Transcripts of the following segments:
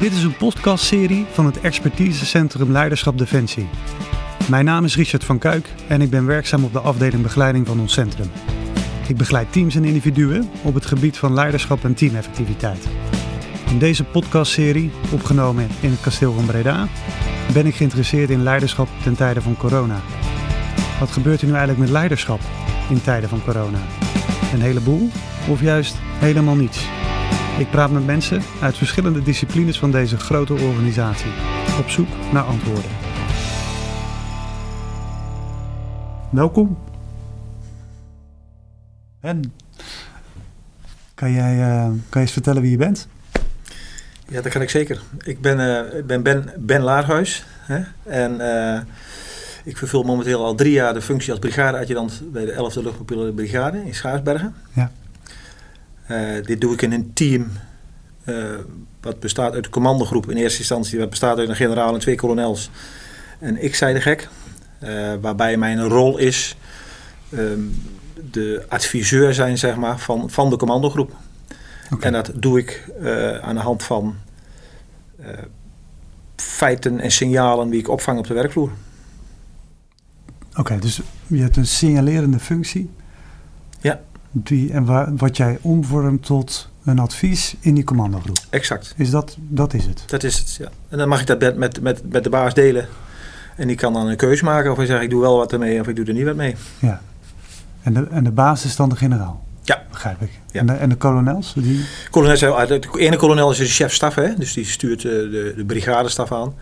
Dit is een podcastserie van het Expertisecentrum Leiderschap Defensie. Mijn naam is Richard van Kuik en ik ben werkzaam op de afdeling begeleiding van ons centrum. Ik begeleid teams en individuen op het gebied van leiderschap en teameffectiviteit. In deze podcastserie, opgenomen in het kasteel van Breda, ben ik geïnteresseerd in leiderschap ten tijde van corona. Wat gebeurt er nu eigenlijk met leiderschap in tijden van corona? Een heleboel of juist helemaal niets? Ik praat met mensen uit verschillende disciplines van deze grote organisatie, op zoek naar antwoorden. Welkom. En kan jij, uh, kan je eens vertellen wie je bent? Ja, dat kan ik zeker. Ik ben, uh, ik ben Ben, ben Laarhuis. Hè? En uh, ik vervul momenteel al drie jaar de functie als brigadeadjudant bij de 11e Luchtmobiele Brigade in Schaarsbergen. Ja. Uh, dit doe ik in een team wat bestaat uit de commandogroep in eerste instantie. Dat bestaat uit een generaal en twee kolonels. En ik zei de gek. waarbij mijn rol is um, de adviseur zijn zeg maar, van, van de commandogroep. Okay. En dat doe ik aan de hand van feiten en signalen die ik opvang op de werkvloer. Oké, okay, dus je hebt een signalerende functie. Die, en waar, wat jij omvormt tot een advies in die commandogroep. Exact. Is dat, dat is het? Dat is het, ja. En dan mag ik dat met, met, met de baas delen. En die kan dan een keuze maken of hij zegt ik doe wel wat ermee of ik doe er niet wat mee. Ja. En de, en de baas is dan de generaal? Ja. Begrijp ik. Ja. En, de, en de kolonels? Die... kolonels de ene kolonel is de chef-staf, hè? dus die stuurt uh, de, de brigadestaf aan.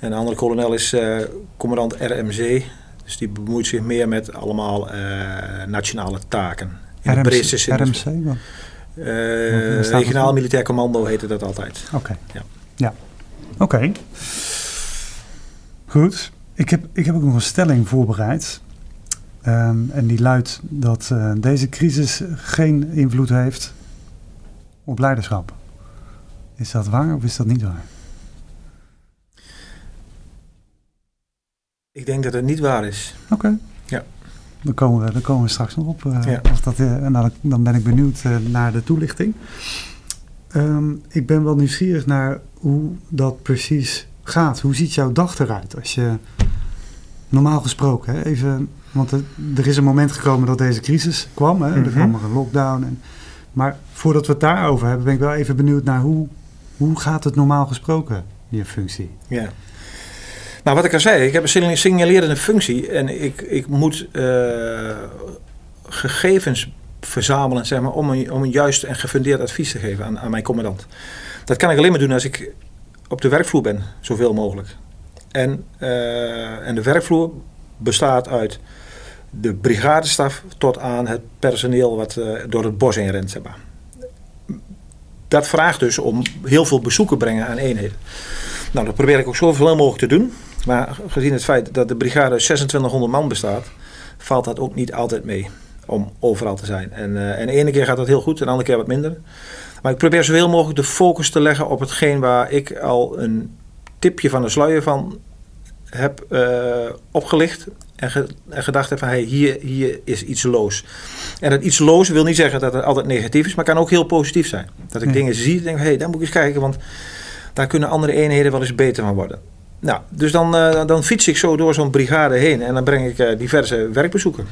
En de andere kolonel is uh, commandant RMC. Dus die bemoeit zich meer met allemaal uh, nationale taken. In RMC? Wat? regionaal Militair Commando heette dat altijd. Oké. Okay. Ja. ja. Oké. Okay. Goed. Ik heb, ik heb ook nog een stelling voorbereid. Um, en die luidt dat uh, deze crisis geen invloed heeft op leiderschap. Is dat waar of is dat niet waar? Ik denk dat het niet waar is. Oké. Okay. Ja. Dan komen, we, dan komen we straks nog op. Uh, ja. of dat, nou, dan ben ik benieuwd naar de toelichting. Um, ik ben wel nieuwsgierig naar hoe dat precies gaat. Hoe ziet jouw dag eruit als je normaal gesproken, hè, even want er, er, is een moment gekomen dat deze crisis kwam. Hè? Er kwam er een lockdown. En, maar voordat we het daarover hebben, ben ik wel even benieuwd naar hoe, hoe gaat het normaal gesproken, je functie? Ja. Nou, wat ik al zei, ik heb een signalerende functie en ik, ik moet uh, gegevens verzamelen zeg maar, om, een, om een juist en gefundeerd advies te geven aan, aan mijn commandant. Dat kan ik alleen maar doen als ik op de werkvloer ben, zoveel mogelijk. En, uh, en de werkvloer bestaat uit de brigadestaf tot aan het personeel wat uh, door het bos in rent. Zeg maar. Dat vraagt dus om heel veel bezoeken brengen aan eenheden. Nou, dat probeer ik ook zoveel mogelijk te doen. Maar gezien het feit dat de brigade 2600 man bestaat, valt dat ook niet altijd mee om overal te zijn. En, uh, en de ene keer gaat dat heel goed, en de andere keer wat minder. Maar ik probeer zoveel mogelijk de focus te leggen op hetgeen waar ik al een tipje van de sluier van heb uh, opgelicht en, ge, en, gedacht heb van hey, hier, hier is iets loos. En dat iets loos wil niet zeggen dat het altijd negatief is, maar kan ook heel positief zijn. Dat ik ja. dingen zie en denk, hé, hey, daar moet ik eens kijken, want daar kunnen andere eenheden wel eens beter van worden. Nou, dus dan, uh, dan fiets ik zo door zo'n brigade heen en dan breng ik uh, diverse werkbezoeken.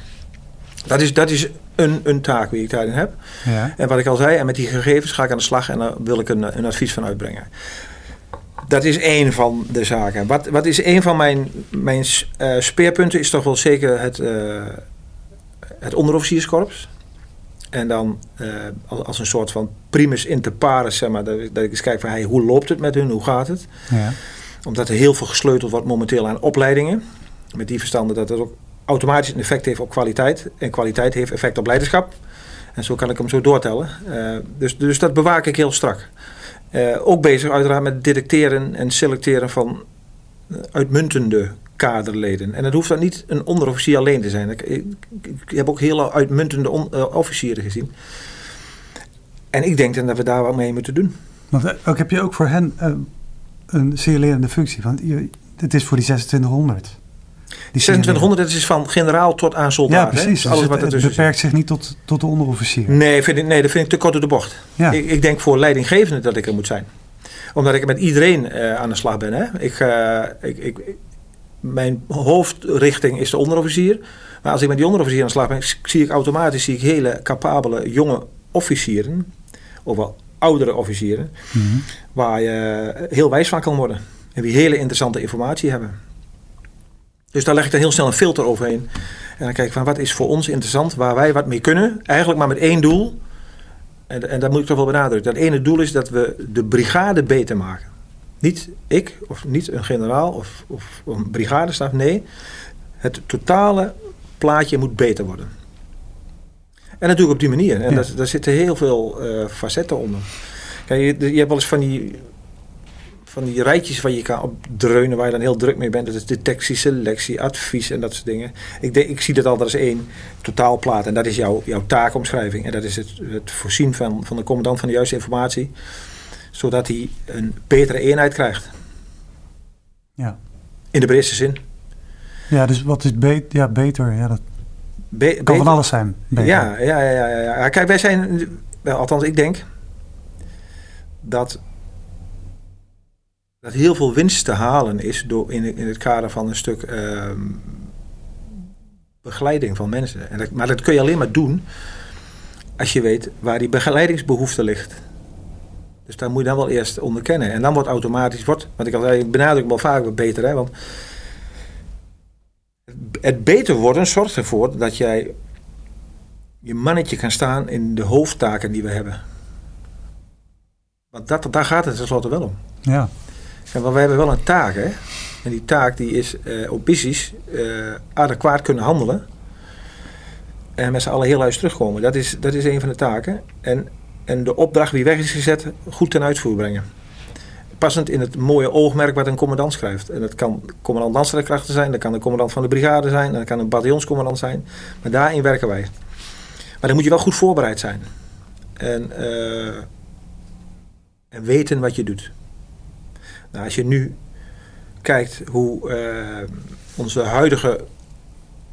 Dat is, dat is een, een taak die ik daarin heb. Ja. En wat ik al zei, en met die gegevens ga ik aan de slag en daar wil ik een, een advies van uitbrengen. Dat is één van de zaken. Wat, wat is een van mijn, mijn uh, speerpunten? Is toch wel zeker het, het onderofficierskorps. En dan uh, als, een soort van primus inter pares, zeg maar, dat, dat ik eens kijk van hey, hoe loopt het met hun, hoe gaat het? Ja. Omdat er heel veel gesleuteld wordt momenteel aan opleidingen. Met die verstanden dat het ook automatisch een effect heeft op kwaliteit. En kwaliteit heeft effect op leiderschap. En zo kan ik hem zo doortellen. dus, dus dat bewaak ik heel strak. Uh, ook bezig uiteraard met detecteren en selecteren van uitmuntende kaderleden. En dat hoeft dan niet een onderofficier alleen te zijn. Ik, heb ook hele uitmuntende officieren gezien. En ik denk dan dat we daar wat mee moeten doen. Maar ook, heb je ook voor hen een signalerende functie? Want je, het is voor die 2600. Die 2600 dat is van generaal tot aan soldaat. Ja, precies. Dus alles het, wat het beperkt zich niet tot, tot de onderofficier. Nee, vind ik, nee, dat vind ik te kort door de bocht. Ja. Ik, ik, denk voor leidinggevende dat ik er moet zijn. Omdat ik met iedereen aan de slag ben. Hè? Ik, ik, ik, mijn hoofdrichting is de onderofficier. Maar als ik met die onderofficier aan de slag ben, zie ik automatisch zie ik hele capabele jonge officieren. Of wel oudere officieren. Mhm. Waar je heel wijs van kan worden. En die hele interessante informatie hebben. Dus daar leg ik dan heel snel een filter overheen. En dan kijk ik van wat is voor ons interessant, waar wij wat mee kunnen. Eigenlijk maar met één doel. En, en dat moet ik toch wel benadrukken. Dat ene doel is dat we de brigade beter maken. Niet ik, of niet een generaal of, of een brigadestaf. Nee, het totale plaatje moet beter worden. En natuurlijk op die manier. En daar, daar, zitten heel veel uh, facetten onder. Kijk, je, je hebt wel eens van die van die rijtjes waar je kan opdreunen, waar je dan heel druk mee bent. Dat is detectie, selectie, advies en dat soort dingen. Ik, denk, ik zie dat altijd als één totaalplaat. En dat is jouw, jouw taakomschrijving. En dat is het, het voorzien van, van de commandant van de juiste informatie. Zodat hij een betere eenheid krijgt. Ja. In de breedste zin. Ja, dus wat is be ja, beter? Ja, dat kan van alles zijn. Ja, ja, ja, ja, ja. Kijk, wij zijn, althans ik denk dat dat heel veel winst te halen is door in, in het kader van een stuk ehm, begeleiding van mensen. En dat, maar dat kun je alleen maar doen als je weet waar die begeleidingsbehoefte ligt. Dus daar moet je dan wel eerst onderkennen. En dan wordt automatisch, wordt, want ik, al, ik benadruk wel vaak beter, hè, want het beter worden zorgt ervoor dat jij je mannetje kan staan in de hoofdtaken die we hebben. Want dat, daar gaat het tenslotte wel om. Ja. En we hebben wel een taak, hè. En die taak die is uh, op missies uh, adequaat kunnen handelen. En met z'n allen heel huis terugkomen. Dat is, dat is een van de taken. En, en de opdracht die weg is gezet, goed ten uitvoer brengen. Passend in het mooie oogmerk wat een commandant schrijft. En dat kan commandant landstrijdkrachten zijn, dat kan de commandant van de brigade zijn, dat kan een bataljonscommandant zijn. Maar daarin werken wij. Maar dan moet je wel goed voorbereid zijn. En, uh, en weten wat je doet. Nou, als je nu kijkt hoe uh, onze huidige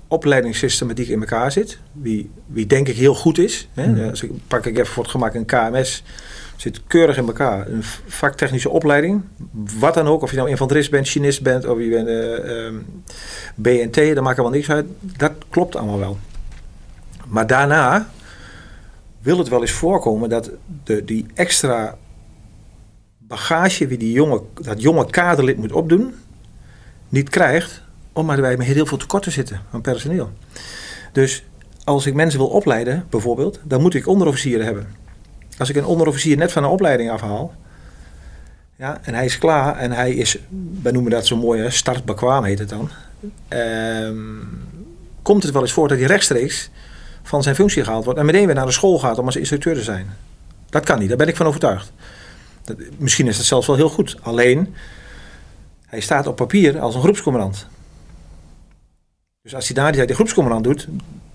opleidingssystematiek in elkaar zit, wie, wie denk ik heel goed is. Hè? Als ik, pak ik even voor het gemak een KMS, zit keurig in elkaar. Een vaktechnische opleiding, wat dan ook, of je nou infanterist bent, chinist bent, of je bent uh, um, BNT, dat maakt allemaal niks uit. Dat klopt allemaal wel. Maar daarna wil het wel eens voorkomen dat de, die extra bagage wie die jonge, dat jonge kaderlid moet opdoen, niet krijgt, omdat wij met heel veel tekorten zitten aan personeel. Dus als ik mensen wil opleiden, bijvoorbeeld, dan moet ik onderofficieren hebben. Als ik een onderofficier net van een opleiding afhaal, ja, en hij is klaar en hij is, wij noemen dat zo mooi, startbekwaam heet het dan. Ehm, komt het wel eens voor dat hij rechtstreeks van zijn functie gehaald wordt en meteen weer naar de school gaat om als instructeur te zijn. Dat kan niet, daar ben ik van overtuigd misschien is dat zelfs wel heel goed. Alleen, hij staat op papier als een groepscommandant. Dus als hij daar die, groepscommandant doet,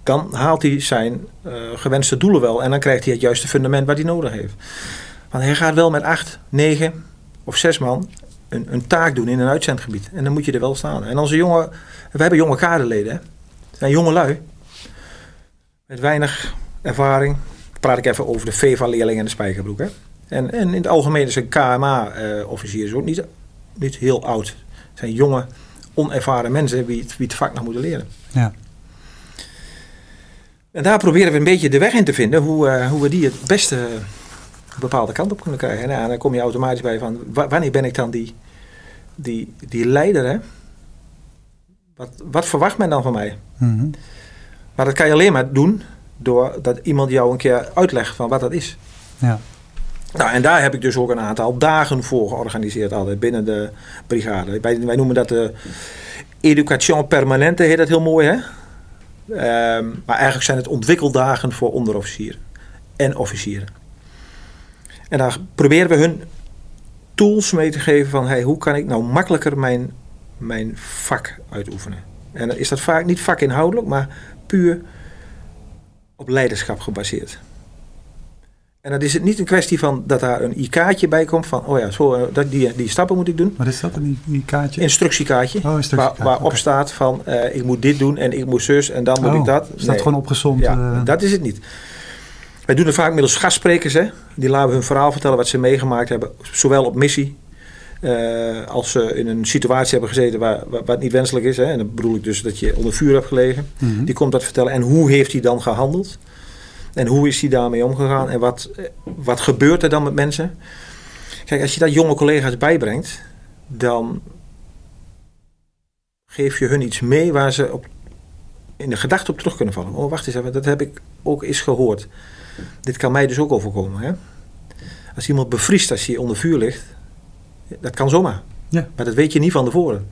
dan haalt hij zijn uh, gewenste doelen wel. En dan krijgt hij het juiste fundament wat hij nodig heeft. Want hij gaat wel met acht, negen of zes man een, een taak doen in een uitzendgebied. En dan moet je er wel staan. En onze jonge, we hebben jonge kaderleden. Hè? Zijn jonge lui. Met weinig ervaring. Praat ik even over de VEVA-leerling en de spijkerbroek. Hè? En, en in het algemeen is een KMA-officier uh, ook niet, niet heel oud. Het zijn jonge, onervaren mensen die het, wie het vak nog moeten leren. Ja. En daar proberen we een beetje de weg in te vinden hoe, uh, hoe we die het beste een bepaalde kant op kunnen krijgen. En dan kom je automatisch bij van wanneer ben ik dan die, die, die leider? Hè? Wat, wat verwacht men dan van mij? Mm Maar dat kan je alleen maar doen doordat iemand jou een keer uitlegt van wat dat is. Ja. Nou, en daar heb ik dus ook een aantal dagen voor georganiseerd altijd binnen de brigade. Wij, wij noemen dat de education permanente, heet dat heel mooi hè. Ehm, maar eigenlijk zijn het ontwikkeldagen voor onderofficieren en officieren. En daar proberen we hun tools mee te geven van hey, hoe kan ik nou makkelijker mijn, mijn vak uitoefenen. En dan is dat vaak niet vakinhoudelijk, maar puur op leiderschap gebaseerd. En dan is het niet een kwestie van dat daar een IK'tje bij komt van, oh ja, zo, eh, dat, die, die stappen moet ik doen. Wat is dat, een IK'tje? Instructiekaartje. Oh, instructiekaartje. Waar, waarop staat van, uh, ik moet dit doen en ik moet zus en dan moet ik oh, dat. Staat gewoon opgezond. Ja, uh... dat is het niet. wij doen het vaak middels gastsprekers. Hè? Die laten hun verhaal vertellen wat ze meegemaakt hebben. Zowel op missie uh, als ze in een situatie hebben gezeten waar, waar, wat niet wenselijk is. Hè? En dan bedoel ik dus dat je onder vuur hebt gelegen. Mhm. Die komt dat vertellen. En hoe heeft hij dan gehandeld? En hoe is hij daarmee omgegaan? En wat, wat gebeurt er dan met mensen? Kijk, als je dat jonge collega's bijbrengt, dan geef je hun iets mee waar ze op, in de gedachte op terug kunnen vallen. Oh, wacht eens even, dat heb ik ook eens gehoord. Dit kan mij dus ook overkomen. Hè? Als iemand bevriest als hij onder vuur ligt, dat kan zomaar. Ja. Maar dat weet je niet van tevoren.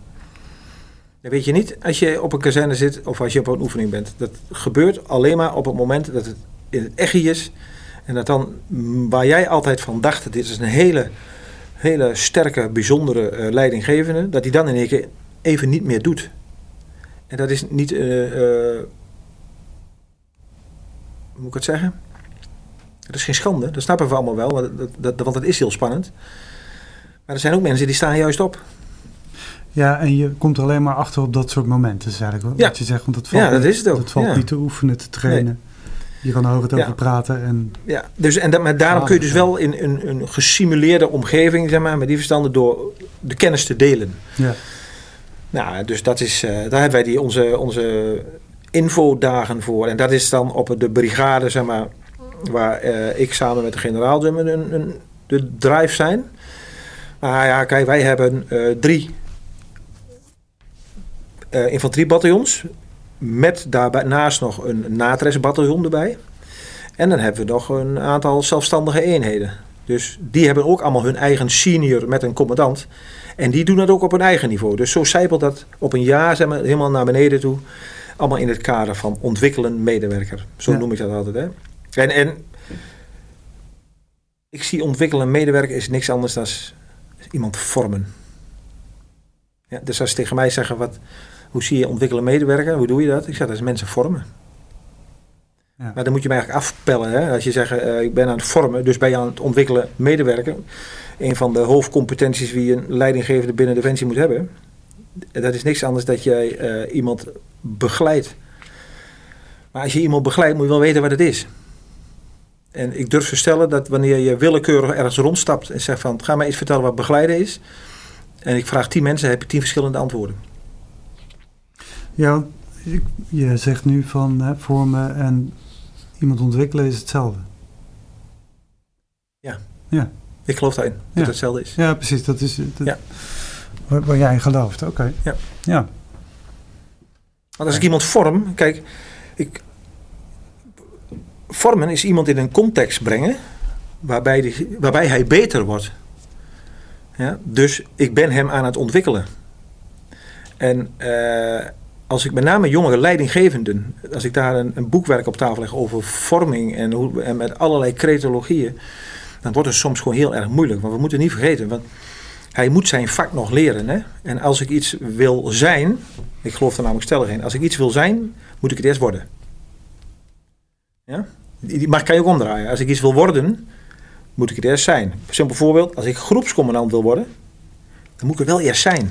Dat weet je niet als je op een kazerne zit of als je op een oefening bent. Dat gebeurt alleen maar op het moment dat het in het echt is. En dat dan, mm, waar jij altijd van dacht, dit is een hele, hele sterke, bijzondere eh, leidinggevende, dat hij dan in één keer even niet meer doet. En dat is niet, eh, eh, hoe moet ik het zeggen? Dat is geen schande, dat snappen we allemaal wel, want dat, dat, want dat is heel spannend. Maar er zijn ook mensen die staan juist op. Ja, en je komt alleen maar achter op dat soort momenten, is eigenlijk Ja. wat je zegt. Want dat valt, Ja, dat is het ook. Dat valt Ja. niet te oefenen, te trainen. Je kan er over het Ja. over praten. En, Ja, dus, en dat, maar daarom kun je dus wel in een, een gesimuleerde omgeving, zeg maar, met die verstanden door de kennis te delen. ja. Nou, dus dat is, eh, daar hebben wij die, onze, onze infodagen voor. En dat is dan op de brigade, zeg maar, waar eh, ik samen met de generaal zeg maar, een, een, de drive zijn. Maar ja, kijk, wij hebben eh, drie infanteriebataljons. Met daarnaast nog een natresbataljon erbij. En dan hebben we nog een aantal zelfstandige eenheden. Dus die hebben ook allemaal hun eigen senior met een commandant. En die doen dat ook op hun eigen niveau. Dus zo zijpelt dat op een jaar zeg maar, helemaal naar beneden toe. Allemaal in het kader van ontwikkelen medewerker. Zo Ja. noem ik dat altijd. Hè? En, en ik zie ontwikkelen medewerker is niks anders dan iemand vormen. Ja, dus als ze tegen mij zeggen, wat, hoe zie je ontwikkelen medewerker? Hoe doe je dat? Ik zeg, dat is mensen vormen. Ja. Maar dan moet je mij eigenlijk afpellen. Hè? Als je zegt, eh, ik ben aan het vormen, dus ben je aan het ontwikkelen medewerker. Een van de hoofdcompetenties die een leidinggevende binnen Defensie moet hebben. Dat is niks anders dat jij eh, iemand begeleidt. Maar als je iemand begeleidt, moet je wel weten wat het is. En ik durf te stellen dat wanneer je willekeurig ergens rondstapt en zegt van, ga mij eens vertellen wat begeleiden is. En ik vraag tien mensen, heb je tien verschillende antwoorden. Ja, ik- je zegt nu van hè, vormen en iemand ontwikkelen is hetzelfde. Ik geloof daarin, dat Ja. het hetzelfde is. Ja, precies. Dat is dat, Ja. waar, waar jij in gelooft. Oké. Ja. Ja. Want als ik iemand vorm, kijk, ik, vormen is iemand in een context brengen waarbij, die, waarbij hij beter wordt. Ja, dus ik ben hem aan het ontwikkelen. En eh, als ik met name jongere leidinggevenden, als ik daar een, een boekwerk op tafel leg over vorming en, hoe, met allerlei cretologieën, dan wordt het soms gewoon heel erg moeilijk. Want we moeten niet vergeten, want hij moet zijn vak nog leren. Hè? En als ik iets wil zijn, ik geloof er namelijk stellig in, als ik iets wil zijn, moet ik het eerst worden. Ja? Maar kan je ook omdraaien. Als ik iets wil worden, moet ik het eerst zijn. Simpel voorbeeld, als ik groepscommandant wil worden, dan moet ik het wel eerst zijn.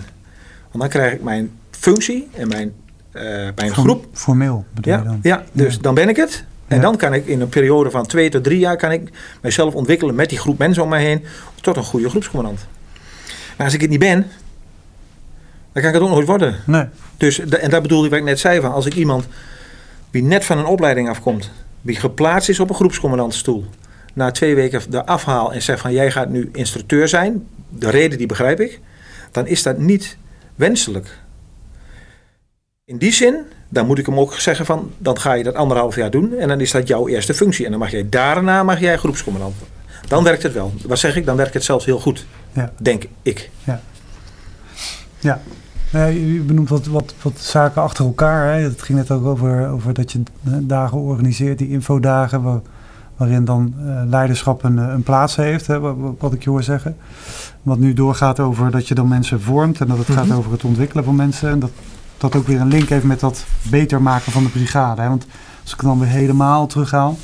Want dan krijg ik mijn functie en mijn, eh, mijn Form- groep. Formeel bedoel je dan? ja, dus Ja. dan ben ik het. En Ja. dan kan ik in een periode van twee tot drie jaar kan ik mijzelf ontwikkelen met die groep mensen om mij heen tot een goede groepscommandant. Maar als ik het niet ben, dan kan ik het ook nooit worden. Nee. Dus, en dat bedoelde ik wat ik net zei van als ik iemand die net van een opleiding afkomt, die geplaatst is op een groepscommandantstoel, na twee weken de afhaal en zeg van jij gaat nu instructeur zijn, de reden die begrijp ik, dan is dat niet wenselijk. In die zin, dan moet ik hem ook zeggen van, dan ga je dat anderhalf jaar doen en dan is dat jouw eerste functie. En dan mag jij daarna mag jij groepscommandant worden. Dan werkt het wel. Wat zeg ik? Dan werkt het zelfs heel goed. Ja. Denk ik. Ja. Nee, je benoemt wat, wat, wat zaken achter elkaar. Hè. Het ging net ook over, over dat je dagen organiseert, die infodagen, waar, waarin dan eh, leiderschap een, eh, een plaats heeft, hè, wat, wat ik je hoor zeggen. Wat nu doorgaat over dat je dan mensen vormt en dat het gaat Mhm. over het ontwikkelen van mensen. En dat dat ook weer een link heeft met dat beter maken van de brigade. Hè. Want als ik dan weer helemaal terughaal,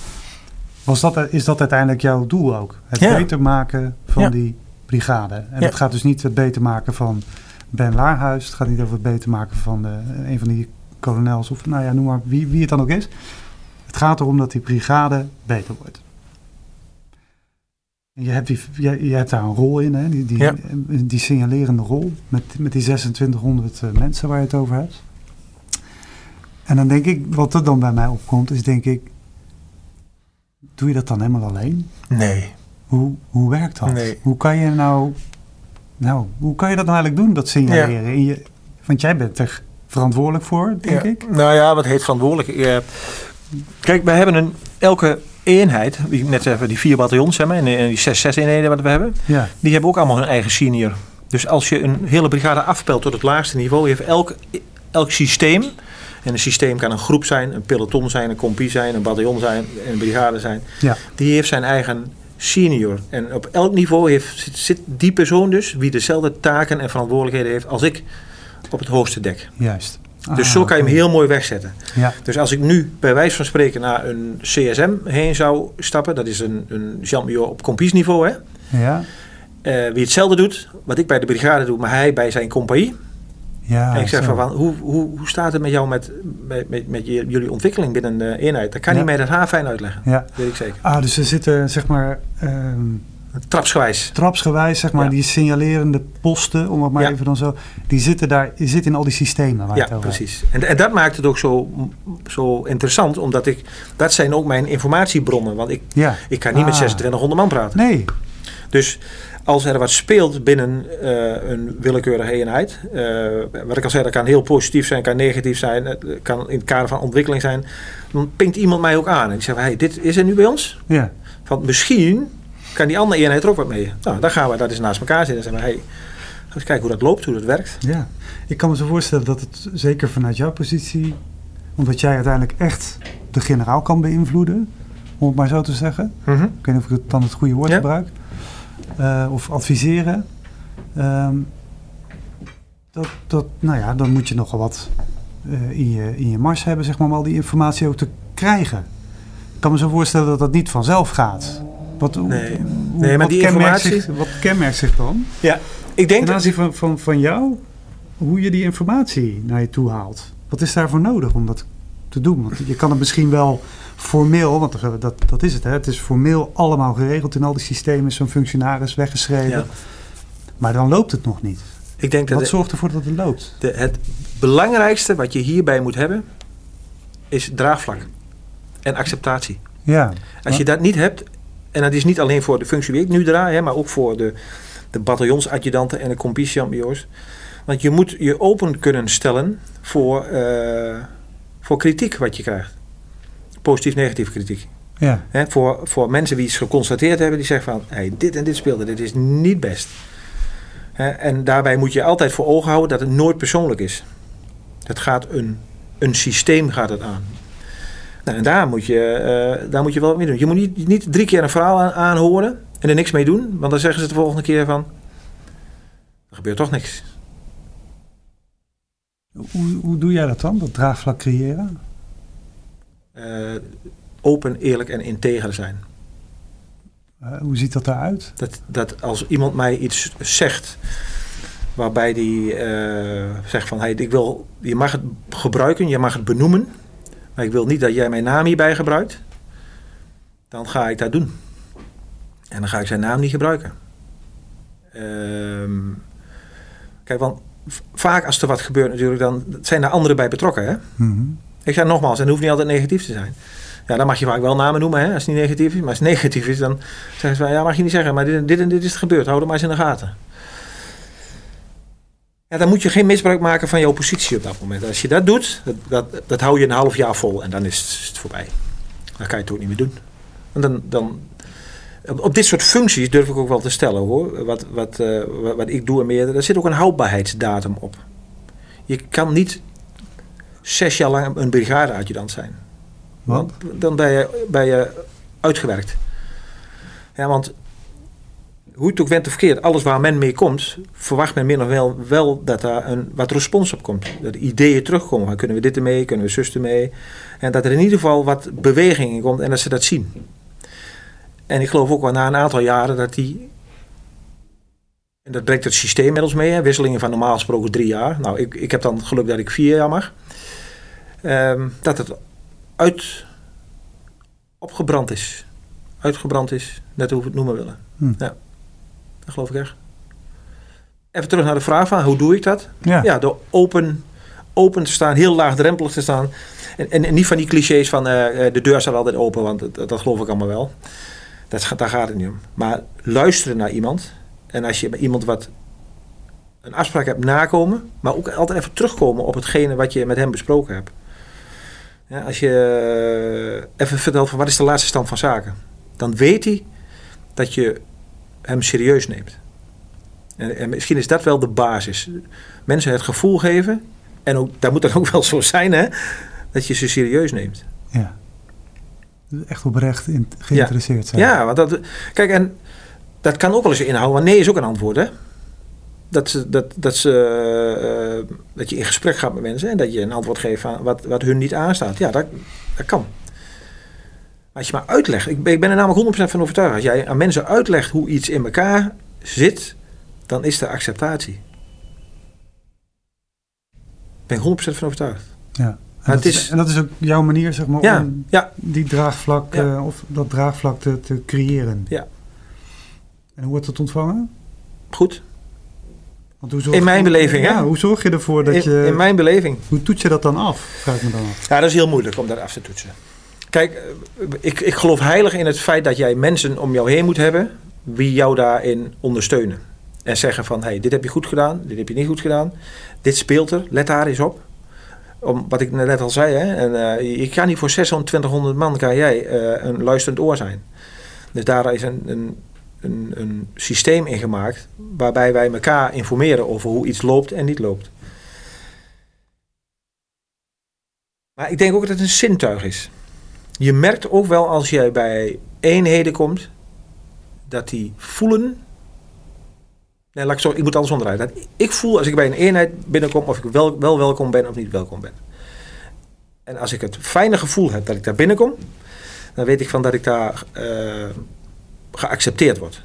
was dat, is dat uiteindelijk jouw doel ook? Het Ja. beter maken van Ja. die brigade. En Ja. dat gaat dus niet het beter maken van Ben Laarhuis. Het gaat niet over het beter maken van de, een van die kolonels of nou ja, noem maar wie, wie het dan ook is. Het gaat erom dat die brigade beter wordt. Je hebt, die, je, je hebt daar een rol in, hè? Die, die, Ja. die signalerende rol met, met die 2600 eh, mensen waar je het over hebt. En dan denk ik, wat er dan bij mij opkomt, is denk ik, doe je dat dan helemaal alleen? Nee. Hoe, hoe werkt dat? Nee. Hoe kan je nou, nou, hoe kan je dat nou eigenlijk doen, dat signaleren? In je, want jij bent er verantwoordelijk voor, denk Ja. ik. Nou ja, wat heet verantwoordelijk? Kijk, wij hebben een, elke eenheid, ik net even die vier bataljons maar, en die- die zes, zes eenheden wat we hebben, Ja, die hebben ook allemaal hun eigen senior. Dus als je een hele brigade afpelt tot het laagste niveau, heeft elk, elk systeem, en een systeem kan een groep zijn, een peloton zijn, een compie zijn, een bataljon zijn, een brigade zijn, ja, die heeft zijn eigen senior. En op elk niveau heeft, zit, zit die persoon dus, wie dezelfde taken en verantwoordelijkheden heeft als ik op het hoogste dek. juist. Dus Ah, zo kan je hem heel mooi wegzetten. Ja, Dus als ik nu bij wijze van spreken naar een CSM heen zou stappen, dat is een, een Jean-Major op compiesniveau, hè? ja, Eh, wie hetzelfde doet, wat ik bij de brigade doe, maar hij bij zijn compagnie. ja. en ik zeg zo. van, hoe, hoe, hoe staat het met jou met, met, met, jullie ontwikkeling binnen de eenheid? Dat kan Ja. hij mij dat haar fijn uitleggen, Ja. weet ik zeker. Ah, dus er zitten, zeg maar, ehm, Trapsgewijs. trapsgewijs, zeg maar, Ja. die signalerende posten, om het maar Ja. even dan zo, die zitten daar, die zitten in al die systemen waar Ja, het precies. En, en dat maakt het ook zo, zo interessant, omdat ik, dat zijn ook mijn informatiebronnen. Want ik, Ja. ik kan niet met Ah. 2600 man praten. Nee, Dus als er wat speelt binnen eh, een willekeurige eenheid, eh, wat ik al zei, dat kan heel positief zijn, kan negatief zijn, het kan in het kader van ontwikkeling zijn, dan pinkt iemand mij ook aan en die zegt, hey, dit is er nu bij ons, ja, want misschien kan die andere eenheid er ook wat mee. Nou, dan gaan we dat eens naast elkaar zitten en zeggen, hey, eens kijken hoe dat loopt, hoe dat werkt. ja. Ik kan me zo voorstellen dat het zeker vanuit jouw positie, omdat jij uiteindelijk echt de generaal kan beïnvloeden, om het maar zo te zeggen. Ik weet niet of ik het dan het goede woord Ja. gebruik. Eh, of adviseren. Ehm, dat, dat, nou ja, dan moet je nogal wat eh, in, je, in je mars hebben, zeg maar, om al die informatie ook te krijgen. Ik kan me zo voorstellen dat dat niet vanzelf gaat. Wat, Nee. Nee, maar wat die kenmerkt informatie- Zich, wat kenmerkt zich dan? Ja, ik denk Ten aanzien van, van, van jou, hoe je die informatie naar je toe haalt. Wat is daarvoor nodig om dat te doen? Want je kan het misschien wel formeel, want dat, dat is het, hè? het is formeel allemaal geregeld in al die systemen, zo'n functionaris weggeschreven. Ja. Maar dan loopt het nog niet. ik denk dat Wat zorgt ervoor dat het loopt? de- het belangrijkste wat je hierbij moet hebben, is draagvlak en acceptatie. Ja, Als je dat niet hebt, en dat is niet alleen voor de functie die ik nu draai, hè, maar ook voor de, de bataljonsadjudanten en de compie-champions. Want je moet je open kunnen stellen voor, eh, voor kritiek wat je krijgt. Positief, negatief kritiek. ja, Hè, voor, voor mensen die iets geconstateerd hebben, die zeggen van hey, dit en dit speelde, dit is niet best. Hè, en daarbij moet je altijd voor ogen houden dat het nooit persoonlijk is. Het gaat een, een systeem gaat het aan. Nou, en daar moet, je, eh, daar moet je wel wat mee doen. Je moet niet, niet drie keer een verhaal aan, aanhoren en er niks mee doen. Want dan zeggen ze de volgende keer van... Er gebeurt toch niks. hoe, hoe doe jij dat dan, dat draagvlak creëren? Eh, open, eerlijk en integer zijn. Eh, hoe ziet dat eruit? Dat, dat als iemand mij iets zegt waarbij die zegt van hey, ik wil, je mag het gebruiken, je mag het benoemen, maar ik wil niet dat jij mijn naam hierbij gebruikt, dan ga ik dat doen. En dan ga ik zijn naam niet gebruiken. Ehm, kijk, want vaak als er wat gebeurt natuurlijk, dan zijn er anderen bij betrokken. Hè? Mhm. Ik zeg nogmaals, en het hoeft niet altijd negatief te zijn. Ja, dan mag je vaak wel namen noemen, hè, als het niet negatief is. Maar als het negatief is, dan zeggen ze van, ja, mag je niet zeggen. Maar dit, dit en dit is er gebeurd, hou er maar eens in de gaten. Ja, dan moet je geen misbruik maken van jouw positie op dat moment. Als je dat doet, dat, dat, dat hou je een half jaar vol en dan is het, voorbij. Dan kan je het ook niet meer doen. En dan, dan, op, dit soort functies durf ik ook wel te stellen hoor. Wat, wat, eh, wat, wat ik doe en meer, daar zit ook een houdbaarheidsdatum op. Je kan niet zes jaar lang een brigadeadjudant zijn. Want dan ben je, ben je uitgewerkt. Ja, want hoe het ook went of verkeerd, alles waar men mee komt, verwacht men min of wel, wel dat daar een, wat respons op komt. Dat de ideeën terugkomen. Kunnen we dit ermee? Kunnen we zus ermee? En dat er in ieder geval wat beweging in komt en dat ze dat zien. En ik geloof ook wel na een aantal jaren dat die. En dat brengt het systeem inmiddels mee. Hè, wisselingen van normaal gesproken drie jaar. Nou, ik, ik heb dan het geluk dat ik vier jaar mag. Ehm, dat het uit opgebrand is. uitgebrand is. Net hoe we het noemen willen. Hm. Ja, dat geloof ik echt. Even terug naar de vraag van hoe doe ik dat? Ja. Ja, door open, open te staan, heel laagdrempelig te staan. En, en, en niet van die clichés van eh, eh, de deur staat altijd open, want dat, dat geloof ik allemaal wel. Dat, daar gaat het niet om. Maar luisteren naar iemand. En als je bij iemand wat een afspraak hebt nakomen, maar ook altijd even terugkomen op hetgene wat je met hem besproken hebt. Ja, als je eh, even vertelt van wat is de laatste stand van zaken, dan weet hij dat je hem serieus neemt. En, en misschien is dat wel de basis. Mensen het gevoel geven, en ook, dat moet dan ook wel zo zijn, hè, dat je ze serieus neemt. ja. Echt oprecht in, geïnteresseerd zijn. Ja, want dat, kijk, en dat kan ook wel eens inhouden, want nee is ook een antwoord, hè. Dat, ze, dat, dat, ze, eh, dat je in gesprek gaat met mensen en dat je een antwoord geeft van wat, wat hun niet aanstaat. Ja, dat, dat kan. Als je maar uitlegt, ik ben, ik ben er namelijk 100% van overtuigd. Als jij aan mensen uitlegt hoe iets in elkaar zit, dan is er acceptatie. Daar ben ik 100% van overtuigd. Ja. En, dat het is, en dat is ook jouw manier, zeg maar, Ja, om ja. die draagvlak, Ja. eh, of dat draagvlak te, te creëren. Ja. En hoe wordt dat ontvangen? Goed. Want hoe zorg, In mijn beleving? Ja, hoe zorg je ervoor dat In, je... in mijn beleving. Hoe toets je dat dan af? Vraag ik me dan af. Ja, dat is heel moeilijk om dat af te toetsen. Kijk, eh, ik, ik geloof heilig in het feit dat jij mensen om jou heen moet hebben wie jou daarin ondersteunen. En zeggen van, hey, dit heb je goed gedaan, dit heb je niet goed gedaan. Dit speelt er, let daar eens op. Om, wat ik net al zei, hè, en, eh, je kan niet voor 600, 200 man kan jij eh, een luisterend oor zijn. Dus daar is een, een, een, een systeem in gemaakt waarbij wij elkaar informeren over hoe iets loopt en niet loopt. Maar ik denk ook dat het een zintuig is. Je merkt ook wel als jij bij eenheden komt, dat die voelen. Nee, laat ik, zo, ik moet alles onderuit. Ik voel als ik bij een eenheid binnenkom of ik wel, wel welkom ben of niet welkom ben. En als ik het fijne gevoel heb dat ik daar binnenkom, dan weet ik van dat ik daar eh, geaccepteerd word.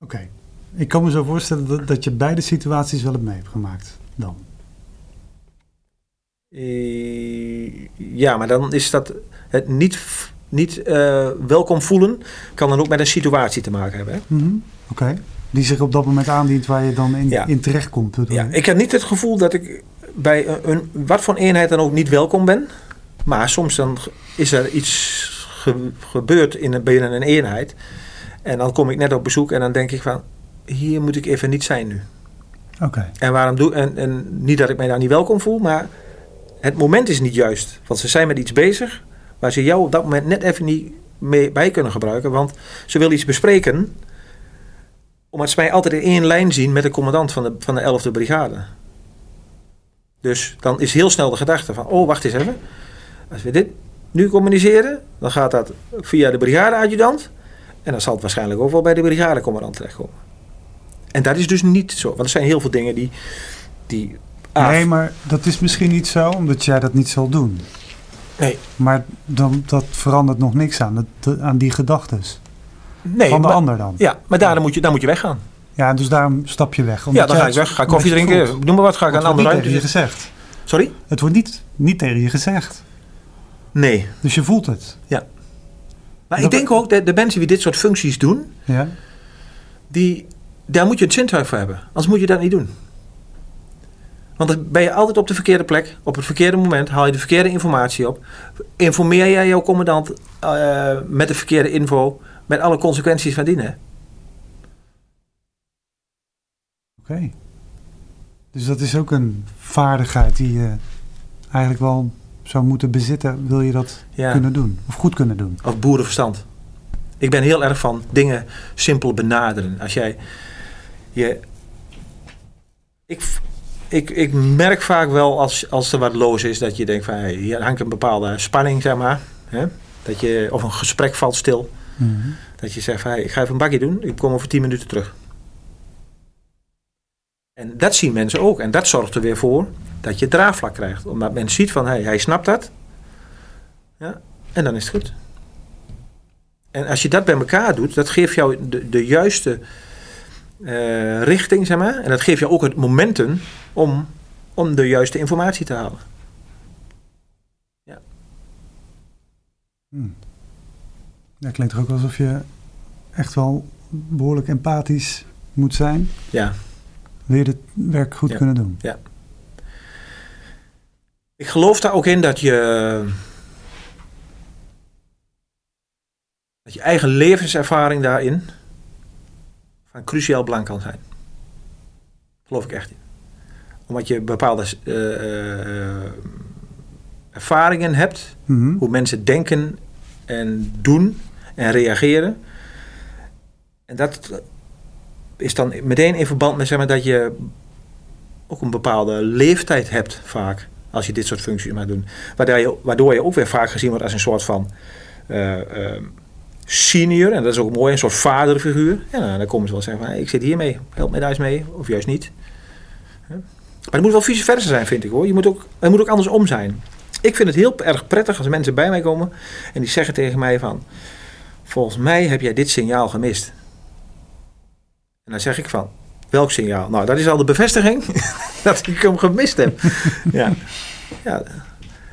Oké. Ik kan me zo voorstellen dat, dat je beide situaties wel hebt mee hebt gemaakt. Dan. Eh, ja, maar dan is dat het niet, niet eh, welkom voelen, kan dan ook met een situatie te maken hebben. Hè? Mhm. Oké. Die zich op dat moment aandient waar je dan in, Ja. in terecht komt. bedoel Ja, ik heb niet het gevoel dat ik bij een, wat voor een eenheid dan ook niet welkom ben. Maar soms dan is er iets ge- gebeurd in een, binnen een eenheid. En dan kom ik net op bezoek en dan denk ik van... Hier moet ik even niet zijn nu. Oké. En waarom doe en, en niet dat ik mij daar niet welkom voel, maar het moment is niet juist. Want ze zijn met iets bezig waar ze jou op dat moment net even niet mee bij kunnen gebruiken. Want ze willen iets bespreken. Omdat ze mij altijd in één lijn zien met de commandant van de, van de 11e brigade. Dus dan is heel snel de gedachte van, oh wacht eens even. Als we dit nu communiceren, dan gaat dat via de brigadeadjudant. En dan zal het waarschijnlijk ook wel bij de brigadecommandant terechtkomen. En dat is dus niet zo. Want er zijn heel veel dingen die... die Nee, maar dat is misschien niet zo, omdat jij dat niet zal doen. nee, Maar dan, dat verandert nog niks aan, dat, aan die gedachtes. nee, van de maar, ander dan. Ja, maar daar moet je, daar moet je weggaan. Ja, dus daarom stap je weg. Ja, dan ga ik weg. Ga koffie drinken. voelt. Noem maar wat. Ga ik aan een wordt andere niet ruimte tegen je gezegd. Sorry? Het wordt niet, niet tegen je gezegd. Nee. Dus je voelt het. Maar Dat- ik denk ook dat de mensen die dit soort functies doen, Ja? die, daar moet je het zintuig voor hebben. Anders moet je dat niet doen. Want dan ben je altijd op de verkeerde plek, op het verkeerde moment, haal je de verkeerde informatie op. Informeer jij jouw commandant eh, met de verkeerde info, met alle consequenties van dien. hè? Oké. Dus dat is ook een vaardigheid die je eigenlijk wel zou moeten bezitten. Wil je dat Ja. kunnen doen? Of goed kunnen doen? Of boerenverstand. Ik ben heel erg van dingen simpel benaderen. Als jij je. Ik, ik, ik merk vaak wel als, als er wat los is dat je denkt van hey, hier hangt een bepaalde spanning, zeg maar. Hè? Dat je, of een gesprek valt stil. Mhm. Dat je zegt van hey, ik ga even een bakje doen, ik kom over 10 minuten terug. En dat zien mensen ook. En dat zorgt er weer voor dat je draagvlak krijgt. Omdat men ziet van hey, hij snapt dat. Ja, en dan is het goed. En als je dat bij elkaar doet, dat geeft jou de, de juiste eh, richting, zeg maar. En dat geeft jou ook het momentum om, om de juiste informatie te halen. Hmm. Dat klinkt toch ook alsof je echt wel behoorlijk empathisch moet zijn. Ja. Wil je dit werk goed Ja. kunnen doen? Ik geloof daar ook in dat je. dat je eigen levenservaring daarin. Van cruciaal belang kan zijn. Geloof ik echt in. Omdat je bepaalde eh, eh, ervaringen hebt. Mhm. hoe mensen denken en doen en reageren. En dat is dan meteen in verband met zeg maar, dat je ook een bepaalde leeftijd hebt vaak. Als je dit soort functies mag doen. Waardoor je, waardoor je ook weer vaak gezien wordt als een soort van eh, eh, senior. En dat is ook mooi, een soort vaderfiguur. Ja, nou, dan komen ze wel zeggen van, hey, ik zit hiermee, help mij daar eens mee. Of juist niet. Maar het moet wel vice versa zijn, vind ik hoor. Je moet ook, het moet ook andersom zijn. Ik vind het heel erg prettig als mensen bij mij komen en die zeggen tegen mij van, volgens mij heb jij dit signaal gemist. En dan zeg ik van, welk signaal? Nou, dat is al de bevestiging dat ik hem gemist heb. ja. ja.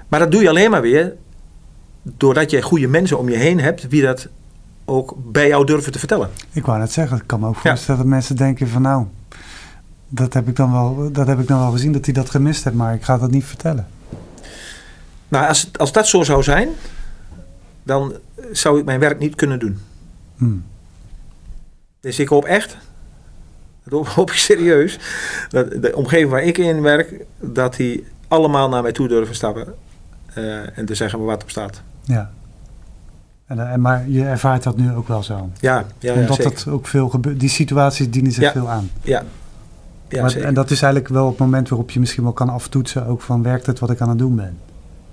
Maar dat doe je alleen maar weer doordat je goede mensen om je heen hebt wie dat ook bij jou durven te vertellen. Ik wou net zeggen, ik kan me ook Ja. voorstellen dat mensen denken van nou, dat heb ik dan wel, dat heb ik dan wel gezien dat hij dat gemist heeft, maar ik ga dat niet vertellen. Nou, als, als dat zo zou zijn, dan zou ik mijn werk niet kunnen doen. Hmm. Dus ik hoop echt, dat hoop ik serieus, dat de omgeving waar ik in werk, dat die allemaal naar mij toe durven stappen eh, en te zeggen wat op staat. Ja. En, eh, en, maar je ervaart dat nu ook wel zo. Ja, ja, ja Omdat dat ook veel gebeurt. Die situaties dienen zich Ja. veel aan. Ja, ja maar, en dat is eigenlijk wel het moment waarop je misschien wel kan aftoetsen. Ook van werkt het wat ik aan het doen ben.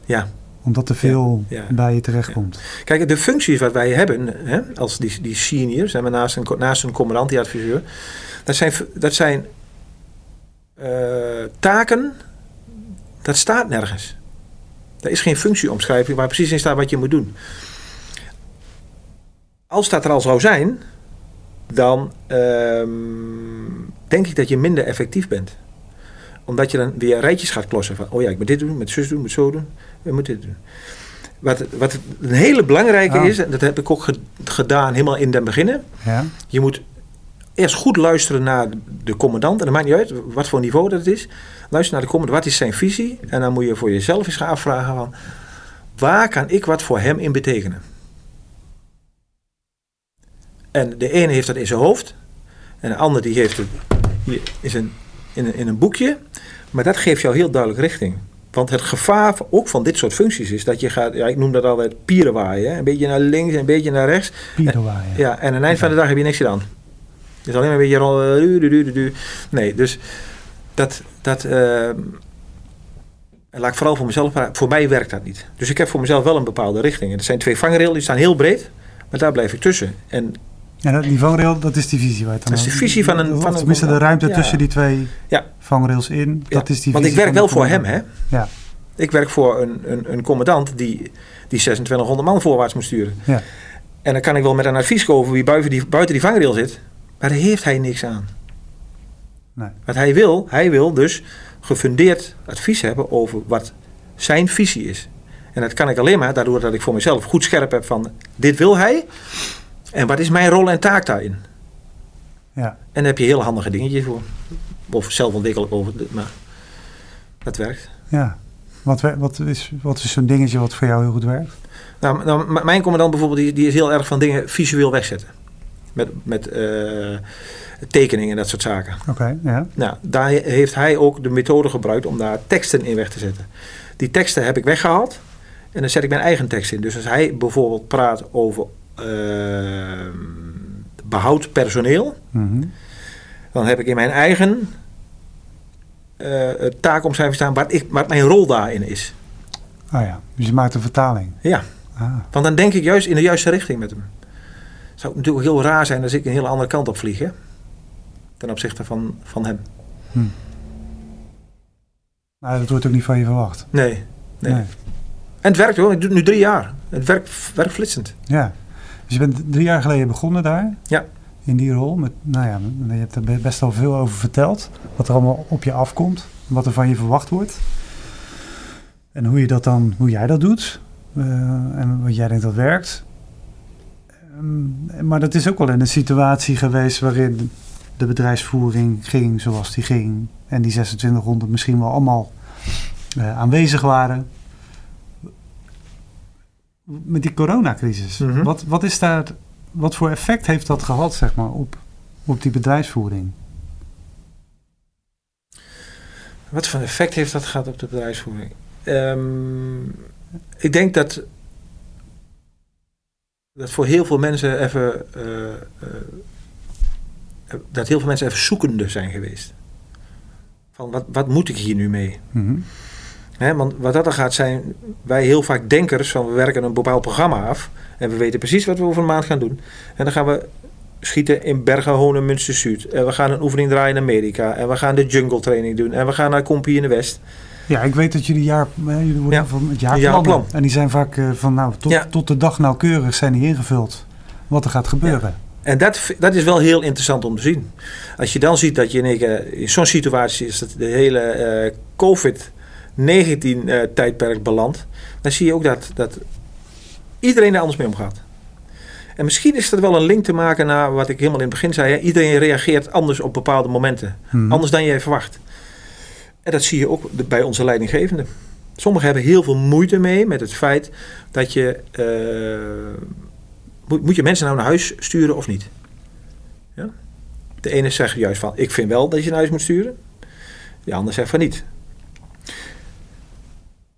Ja. Omdat er veel Ja, bij je terechtkomt. Kijk, de functies wat wij hebben, hè, als die, die senior, zijn we naast een, naast een commandant, die adviseur, dat zijn, dat zijn eh, taken, dat staat nergens. Er is geen functieomschrijving waar precies in staat wat je moet doen. Als dat er al zou zijn, dan ehm, denk ik dat je minder effectief bent. Omdat je dan weer rijtjes gaat klossen van, oh ja, ik moet dit doen, met zus doen, moet zo doen, ik moet dit doen. Wat, wat een hele belangrijke Ah. is, en dat heb ik ook ge- gedaan helemaal in den beginnen. Ja? Je moet eerst goed luisteren naar de commandant. En dat maakt niet uit wat voor niveau dat is. Luister naar de commandant, wat is zijn visie? En dan moet je voor jezelf eens gaan afvragen van... Waar kan ik wat voor hem in betekenen? En de ene heeft dat in zijn hoofd. En de ander die heeft het hier is een, in, een, in een boekje. Maar dat geeft jou heel duidelijk richting. Want het gevaar ook van dit soort functies is dat je gaat... Ja, ik noem dat altijd pierenwaaien. Een beetje naar links en een beetje naar rechts. Pierenwaaien. Ja, en aan het eind van de dag heb je niks gedaan. Het is alleen maar een beetje eh, du- du- du- du- du. Nee, dus dat. dat eh, en laat ik vooral voor mezelf praten. Voor mij werkt dat niet. Dus ik heb voor mezelf wel een bepaalde richting. En er zijn twee vangrails, die staan heel breed. Maar daar blijf ik tussen. En Ja, dat, die vangrail, dat is die visie waar je het Dat is de visie van een- van een- tenminste de ruimte ja. tussen die twee Ja. vangrails in. Ja, Dat is die want ik werk wel voor hem, hè? Ja. Ik werk voor een, een, een commandant die, die 2600 man voorwaarts moet sturen. Ja. En dan kan ik wel met een advies komen wie buiten die, buiten die vangrail zit. Maar daar heeft hij niks aan. Nee. Wat hij wil, hij wil dus gefundeerd advies hebben over wat zijn visie is. En dat kan ik alleen maar daardoor dat ik voor mezelf goed scherp heb van dit wil hij. En wat is mijn rol en taak daarin? Ja. En daar heb je heel handige dingetjes voor. Of zelf ontwikkelen over, maar dat werkt. ja. Wat, wat is, wat is zo'n dingetje wat voor jou heel goed werkt? Nou, nou, mijn commandant bijvoorbeeld, die, die is heel erg van dingen visueel wegzetten. Met, met eh, tekeningen en dat soort zaken. Oké, ja. Nou, daar heeft hij ook de methode gebruikt om daar teksten in weg te zetten. Die teksten heb ik weggehaald en dan zet ik mijn eigen tekst in. Dus als hij bijvoorbeeld praat over behoud personeel, Mhm. dan heb ik in mijn eigen eh taakomschrijving staan wat, ik, wat mijn rol daarin is. Oh ja, dus je maakt een vertaling. Ja, Ah, want dan denk ik juist in de juiste richting met hem. Het zou natuurlijk heel raar zijn als ik een hele andere kant op vlieg, hè? Ten opzichte van, van hem. maar dat wordt ook niet van je verwacht. Nee, nee. Nee. En het werkt hoor, ik doe het nu drie jaar. Het werkt, werkt flitsend. Ja. Dus je bent drie jaar geleden begonnen daar. Ja. In die rol. Met, nou ja, je hebt er best wel veel over verteld. Wat er allemaal op je afkomt. Wat er van je verwacht wordt. En hoe, je dat dan, hoe jij dat doet. eh, en wat jij denkt dat werkt. Ehm, maar dat is ook wel in een situatie geweest waarin de bedrijfsvoering ging zoals die ging. En die 2600 misschien wel allemaal uh, aanwezig waren. Met die coronacrisis. Mhm. wat, wat, is daar, wat voor effect heeft dat gehad zeg maar, op, op die bedrijfsvoering? Wat voor effect heeft dat gehad op de bedrijfsvoering? Ehm, ik denk dat dat voor heel veel mensen even uh, uh, dat heel veel mensen even zoekende zijn geweest. Van wat, wat moet ik hier nu mee? Mm -hmm. Want wat dat dan gaat zijn wij heel vaak denkers van we werken een bepaald programma af. En we weten precies wat we over een maand gaan doen. En dan gaan we schieten in Bergen, Honen, Münster, Zuid. En we gaan een oefening draaien in Amerika. En we gaan de jungle training doen. En we gaan naar Compi in de West. Ja, ik weet dat jullie jaar, jullie ja. van het jaarplan. En die zijn vaak eh, van nou, tot, tot de dag nauwkeurig zijn die ingevuld. Wat er gaat gebeuren. En dat, dat is wel heel interessant om te zien. Als je dan ziet dat je in, in zo'n situatie is dat de hele uh, COVID 19-tijdperk eh, belandt, dan zie je ook dat, dat iedereen er anders mee omgaat. En misschien is dat wel een link te maken naar wat ik helemaal in het begin zei. Hè? Iedereen reageert anders op bepaalde momenten. Hmm. Anders dan jij verwacht. En dat zie je ook bij onze leidinggevenden. Sommigen hebben heel veel moeite mee met het feit dat je. Eh, moet, moet, je mensen nou naar huis sturen of niet? Ja? De ene zegt juist van: Ik vind wel dat je naar huis moet sturen. De ander zegt van niet.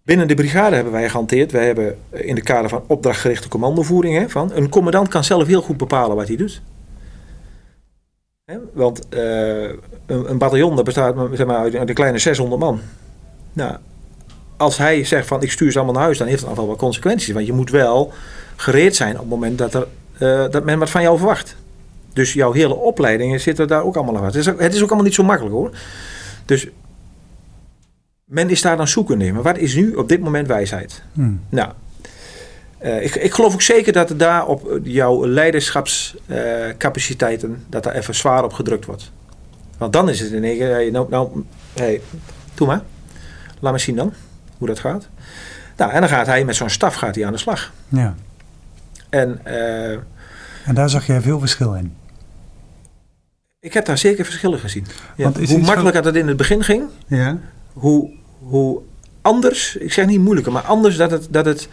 Binnen de brigade hebben wij gehanteerd. Wij hebben in de kader van opdrachtgerichte commandovoering. Hè, van, een commandant kan zelf heel goed bepalen wat hij doet. Hè, want eh, een, een bataljon dat bestaat zeg maar, uit, een kleine 600 man. Nou, als hij zegt van ik stuur ze allemaal naar huis, dan heeft dat wel wat consequenties. Want je moet wel gereed zijn op het moment dat, er, eh, dat men wat van jou verwacht. Dus jouw hele opleidingen zitten daar ook allemaal aan vast. Het is ook, het is ook allemaal niet zo makkelijk hoor. Dus men is daar dan zoekende in. Maar wat is nu op dit moment wijsheid? Hmm. Nou, eh, ik, ik geloof ook zeker dat er daar op eh, jouw leiderschapscapaciteiten, dat daar even zwaar op gedrukt wordt. Want dan is het in één keer, hey, nou, nou hey, doe maar. Laat me zien dan, hoe dat gaat. Nou, en dan gaat hij met zo'n staf gaat hij aan de slag. Ja. En eh, En daar zag jij veel verschil in. ik heb daar zeker verschillen gezien. Ja, hoe makkelijker dat in het begin ging, Ja. Hoe, hoe anders, ik zeg niet moeilijker, maar anders dat het, dat het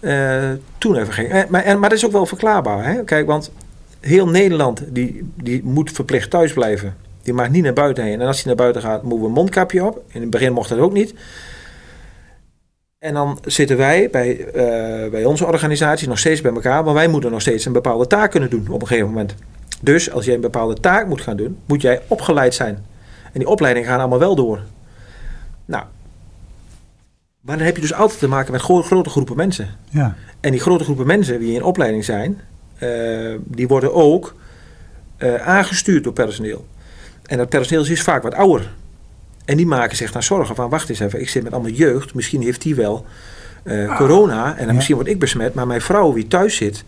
eh, toen even ging. Eh, maar, en, maar dat is ook wel verklaarbaar. Hè? Kijk, want heel Nederland die, die moet verplicht thuis blijven. Die mag niet naar buiten heen. En als hij naar buiten gaat, moeten we een mondkapje op. In het begin mocht dat ook niet. En dan zitten wij bij, eh, bij onze organisatie nog steeds bij elkaar. Maar wij moeten nog steeds een bepaalde taak kunnen doen op een gegeven moment. Dus als jij een bepaalde taak moet gaan doen, moet jij opgeleid zijn. En die opleidingen gaan allemaal wel door. Nou, maar dan heb je dus altijd te maken met gro- grote groepen mensen. Ja. En die grote groepen mensen die in opleiding zijn, eh, die worden ook eh, aangestuurd door personeel. En dat personeel is vaak wat ouder. En die maken zich dan zorgen van, wacht eens even, ik zit met allemaal jeugd, misschien heeft die wel eh, corona en dan Ja. misschien word ik besmet, maar mijn vrouw die thuis zit,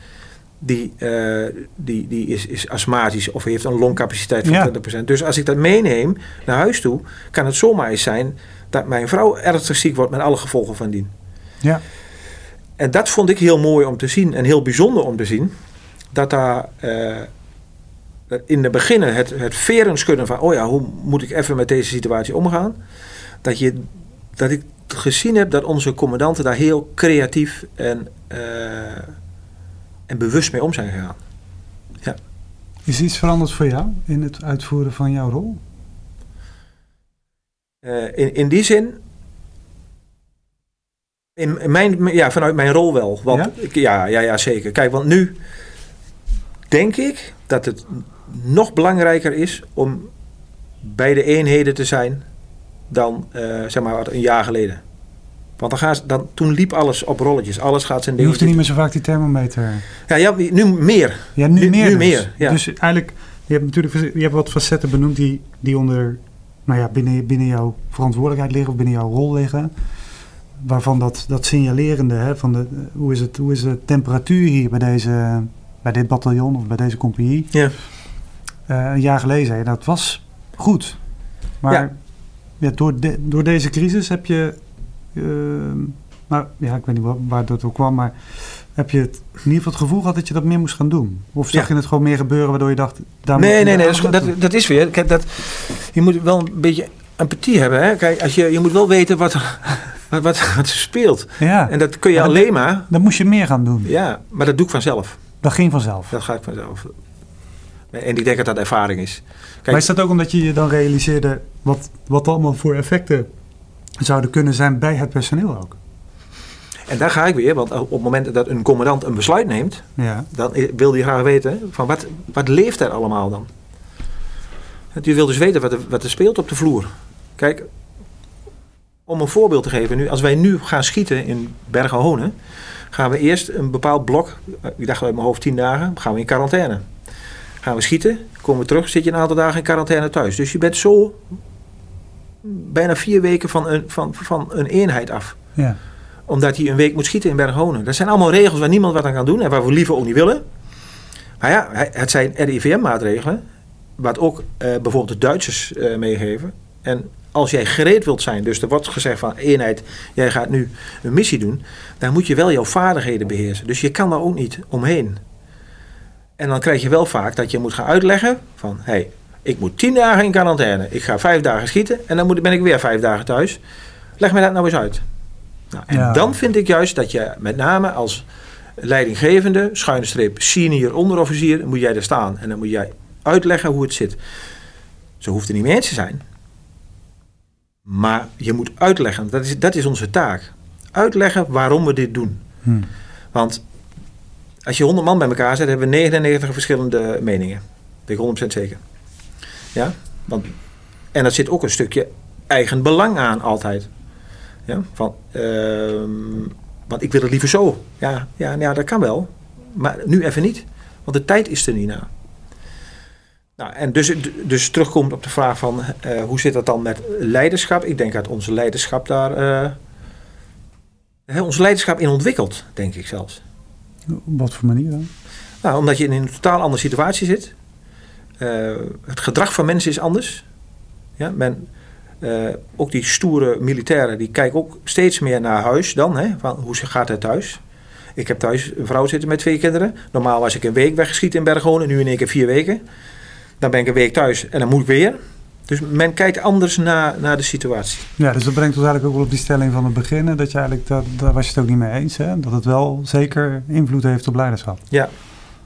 die, die, die is, is astmatisch of heeft een longcapaciteit van Ja. 20%. Dus als ik dat meeneem naar huis toe, kan het zomaar eens zijn dat mijn vrouw ernstig ziek wordt met alle gevolgen van dien. Ja. En dat vond ik heel mooi om te zien en heel bijzonder om te zien. Dat daar eh, in de beginnen het, het veren schudden van... oh ja, hoe moet ik even met deze situatie omgaan? Dat, je, dat ik gezien heb dat onze commandanten daar heel creatief en, eh, en bewust mee om zijn gegaan. Is iets veranderd voor jou in het uitvoeren van jouw rol? Eh, in, in die zin... In, mijn, ja, vanuit mijn rol wel. Want, Ja? Ik, ja, ja, ja, zeker. Kijk, want nu denk ik dat het nog belangrijker is om bij de eenheden te zijn dan eh, zeg maar wat een jaar geleden. Want dan gaan ze, dan, toen liep alles op rolletjes. Alles gaat zijn Je hoeft er niet meer zo vaak die thermometer. Ja, ja, nu meer. Ja, nu, Nu- meer. nu dus. meer, ja. Dus eigenlijk, je hebt natuurlijk je hebt wat facetten benoemd die, die onder, nou ja, binnen, binnen jouw verantwoordelijkheid liggen of binnen jouw rol liggen. Waarvan dat, dat signalerende, hè, van de, hoe, is het, hoe is de temperatuur hier bij, deze, bij dit bataljon of bij deze compagnie. Ja. Eh, een jaar geleden zei dat was goed. Maar Ja. ja. door, de, door deze crisis heb je, eh, Maar ja, ik weet niet waar, waar dat ook kwam, maar heb je het, in ieder geval het gevoel gehad dat je dat meer moest gaan doen? Of zag Ja. je het gewoon meer gebeuren waardoor je dacht... Daar moet Nee, nee, nee. Dat is, dat, is weer. Kijk, dat, je moet wel een beetje empathie hebben. Hè? Kijk, als je, je moet wel weten wat, wat, wat, wat speelt. Ja, En dat kun je Maar dat- alleen maar. dan moest je meer gaan doen. Ja, maar dat doe ik vanzelf. Dat ging vanzelf. Dat ga ik vanzelf. En ik denk dat dat ervaring is. Kijk, maar is dat ook omdat je je dan realiseerde wat, wat allemaal voor effecten zouden kunnen zijn bij het personeel ook? En daar ga ik weer, want op het moment dat een commandant een besluit neemt, Ja, dan wil hij graag weten van wat, wat leeft er allemaal dan? Je wil dus weten wat er, wat er speelt op de vloer. Kijk, om een voorbeeld te geven, nu, als wij nu gaan schieten in Bergen-Honen, gaan we eerst een bepaald blok, eh, ik dacht uit mijn hoofd tien dagen, gaan we in quarantaine. Gaan we schieten, komen we terug, zit je een aantal dagen in quarantaine thuis. Dus je bent zo bijna vier weken van een, van, van een eenheid af ja. Omdat hij een week moet schieten in Berghonen. Dat zijn allemaal regels waar niemand wat aan kan doen en waar we liever ook niet willen. Maar ja, het zijn RIVM-maatregelen, wat ook eh, bijvoorbeeld de Duitsers eh, meegeven. En als jij gereed wilt zijn, dus er wordt gezegd van eenheid, jij gaat nu een missie doen, dan moet je wel jouw vaardigheden beheersen. Dus je kan daar ook niet omheen. En dan krijg je wel vaak dat je moet gaan uitleggen van, hé, hey, ik moet tien dagen in quarantaine, ik ga vijf dagen schieten en dan ben ik weer vijf dagen thuis. Leg me dat nou eens uit. Nou, en Ja. dan vind ik juist dat je met name als leidinggevende, schuine streep senior onderofficier, moet jij er staan. En dan moet jij uitleggen hoe het zit. Zo hoeft het niet mee eens te zijn. Maar je moet uitleggen, dat is, dat is onze taak. Uitleggen waarom we dit doen. Hm. Want als je 100 man bij elkaar zet, hebben we 99 verschillende meningen. Ben ik 100% zeker. Ja? Want, en dat zit ook een stukje eigen belang aan altijd. Ja? Van, ehm, want ik wil het liever zo. Ja, ja, nou ja, dat kan wel. Maar nu even niet. Want de tijd is er niet na. Nou, en dus, dus terugkomt op de vraag van eh, hoe zit dat dan met leiderschap? Ik denk dat onze leiderschap daar... eh, hè, ons leiderschap in ontwikkelt, denk ik zelfs. Op wat voor manier dan? Nou, omdat je in een totaal andere situatie zit. Eh, het gedrag van mensen is anders. Ja, men, eh, ook die stoere militairen, die kijken ook steeds meer naar huis dan. Hè, van hoe gaat het thuis? Ik heb thuis een vrouw zitten met twee kinderen. Normaal was ik een week weggeschieten in Berghonen, nu in één keer vier weken. Dan ben ik een week thuis en dan moet ik weer. Dus men kijkt anders naar, naar de situatie. Ja, dus dat brengt ons eigenlijk ook wel op die stelling van het begin. Dat je eigenlijk, dat, daar was je het ook niet mee eens. Hè? Dat het wel zeker invloed heeft op leiderschap. Ja,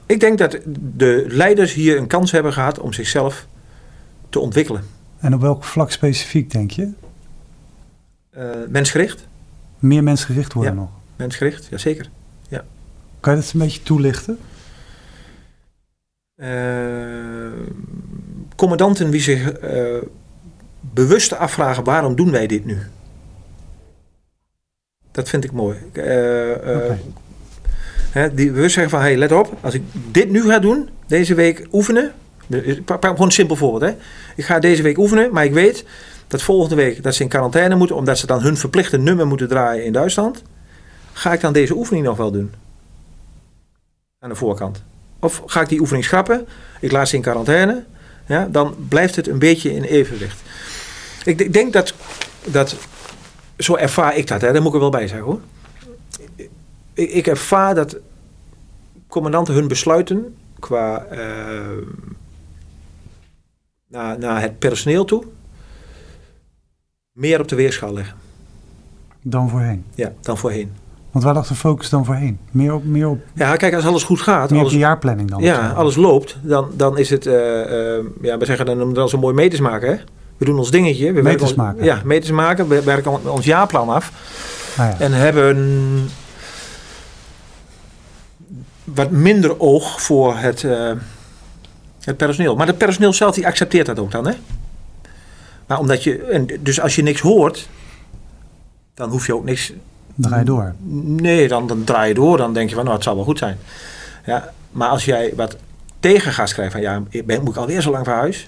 ik denk dat de leiders hier een kans hebben gehad om zichzelf te ontwikkelen. En op welk vlak specifiek denk je? Eh, mensgericht. Meer mensgericht worden Ja. nog. Mensgericht, jazeker. Kan je dat een beetje toelichten? Eh commandanten die zich eh, bewust afvragen waarom doen wij dit nu? Dat vind ik mooi. Hè, die bewust zeggen van, hey, let op, als ik dit nu ga doen, deze week oefenen. Gewoon een simpel voorbeeld. Hè. Ik ga deze week oefenen, maar ik weet dat volgende week dat ze in quarantaine moeten, omdat ze dan hun verplichte nummer moeten draaien in Duitsland. Ga ik dan deze oefening nog wel doen? Aan de voorkant. Of ga ik die oefening schrappen? Ik laat ze in quarantaine. Ja, dan blijft het een beetje in evenwicht. Ik, denk dat, dat, zo ervaar ik dat, hè, daar moet ik er wel bij zeggen hoor. Ik, ik ervaar dat commandanten hun besluiten qua eh, naar, naar het personeel toe meer op de weegschaal leggen Dan voorheen. ja, dan voorheen. Want waar lag de focus dan voorheen? Meer op, meer op, Ja, kijk, als alles goed gaat, meer op alles, de jaarplanning dan? ja, alles loopt, dan, dan is het, eh, eh, ja, we zeggen dan, dan zo mooi meters maken, hè? We doen ons dingetje. We Meters maken. Ja, meters maken. We werken ons jaarplan af. Ah, ja. En hebben wat minder oog voor het, eh, het personeel. Maar het personeel zelf die accepteert dat ook dan. Hè? Maar omdat je, en dus als je niks hoort, dan hoef je ook niks. Je door. Nee, dan, dan draai je door. Dan denk je van nou, het zal wel goed zijn. Ja, maar als jij wat tegengas krijgt van ja, ik ben, moet ik alweer zo lang van huis?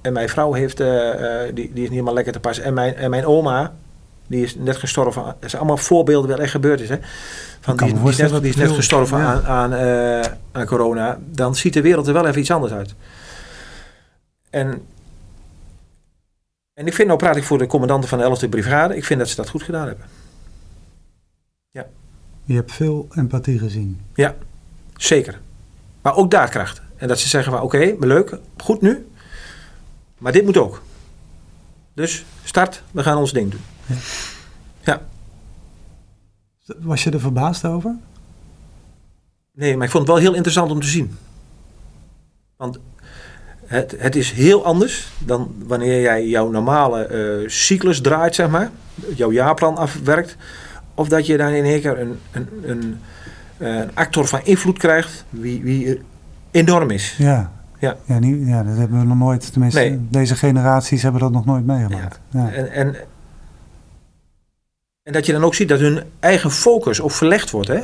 En mijn vrouw heeft, eh, eh, die, die is niet helemaal lekker te pas. En mijn, en mijn oma, die is net gestorven. Dat zijn allemaal voorbeelden waar echt gebeurd is. Hè? Van die, die is net, die is net gestorven ja. aan, aan, aan corona. Dan ziet de wereld er wel even iets anders uit. En, en ik vind, nou praat ik voor de commandanten van de 11e brigade. Ik vind dat ze dat goed gedaan hebben. Ja. Je hebt veel empathie gezien. Ja, zeker. Maar ook daadkracht. En dat ze zeggen van oké, leuk, goed nu. Maar dit moet ook. Dus start, we gaan ons ding doen. Ja. Ja. Was je er verbaasd over? Nee, maar ik vond het wel heel interessant om te zien. Want het, het is heel anders dan wanneer jij jouw normale eh, cyclus draait, zeg maar. Jouw jaarplan afwerkt. Of dat je dan in één keer een, een, een, eh, een actor van invloed krijgt wie, wie enorm is. Ja. Ja. Ja, ja, dat hebben we nog nooit. Tenminste, Nee. deze generaties hebben dat nog nooit meegemaakt. Ja. En, en, en dat je dan ook ziet dat hun eigen focus ook verlegd wordt. Hè?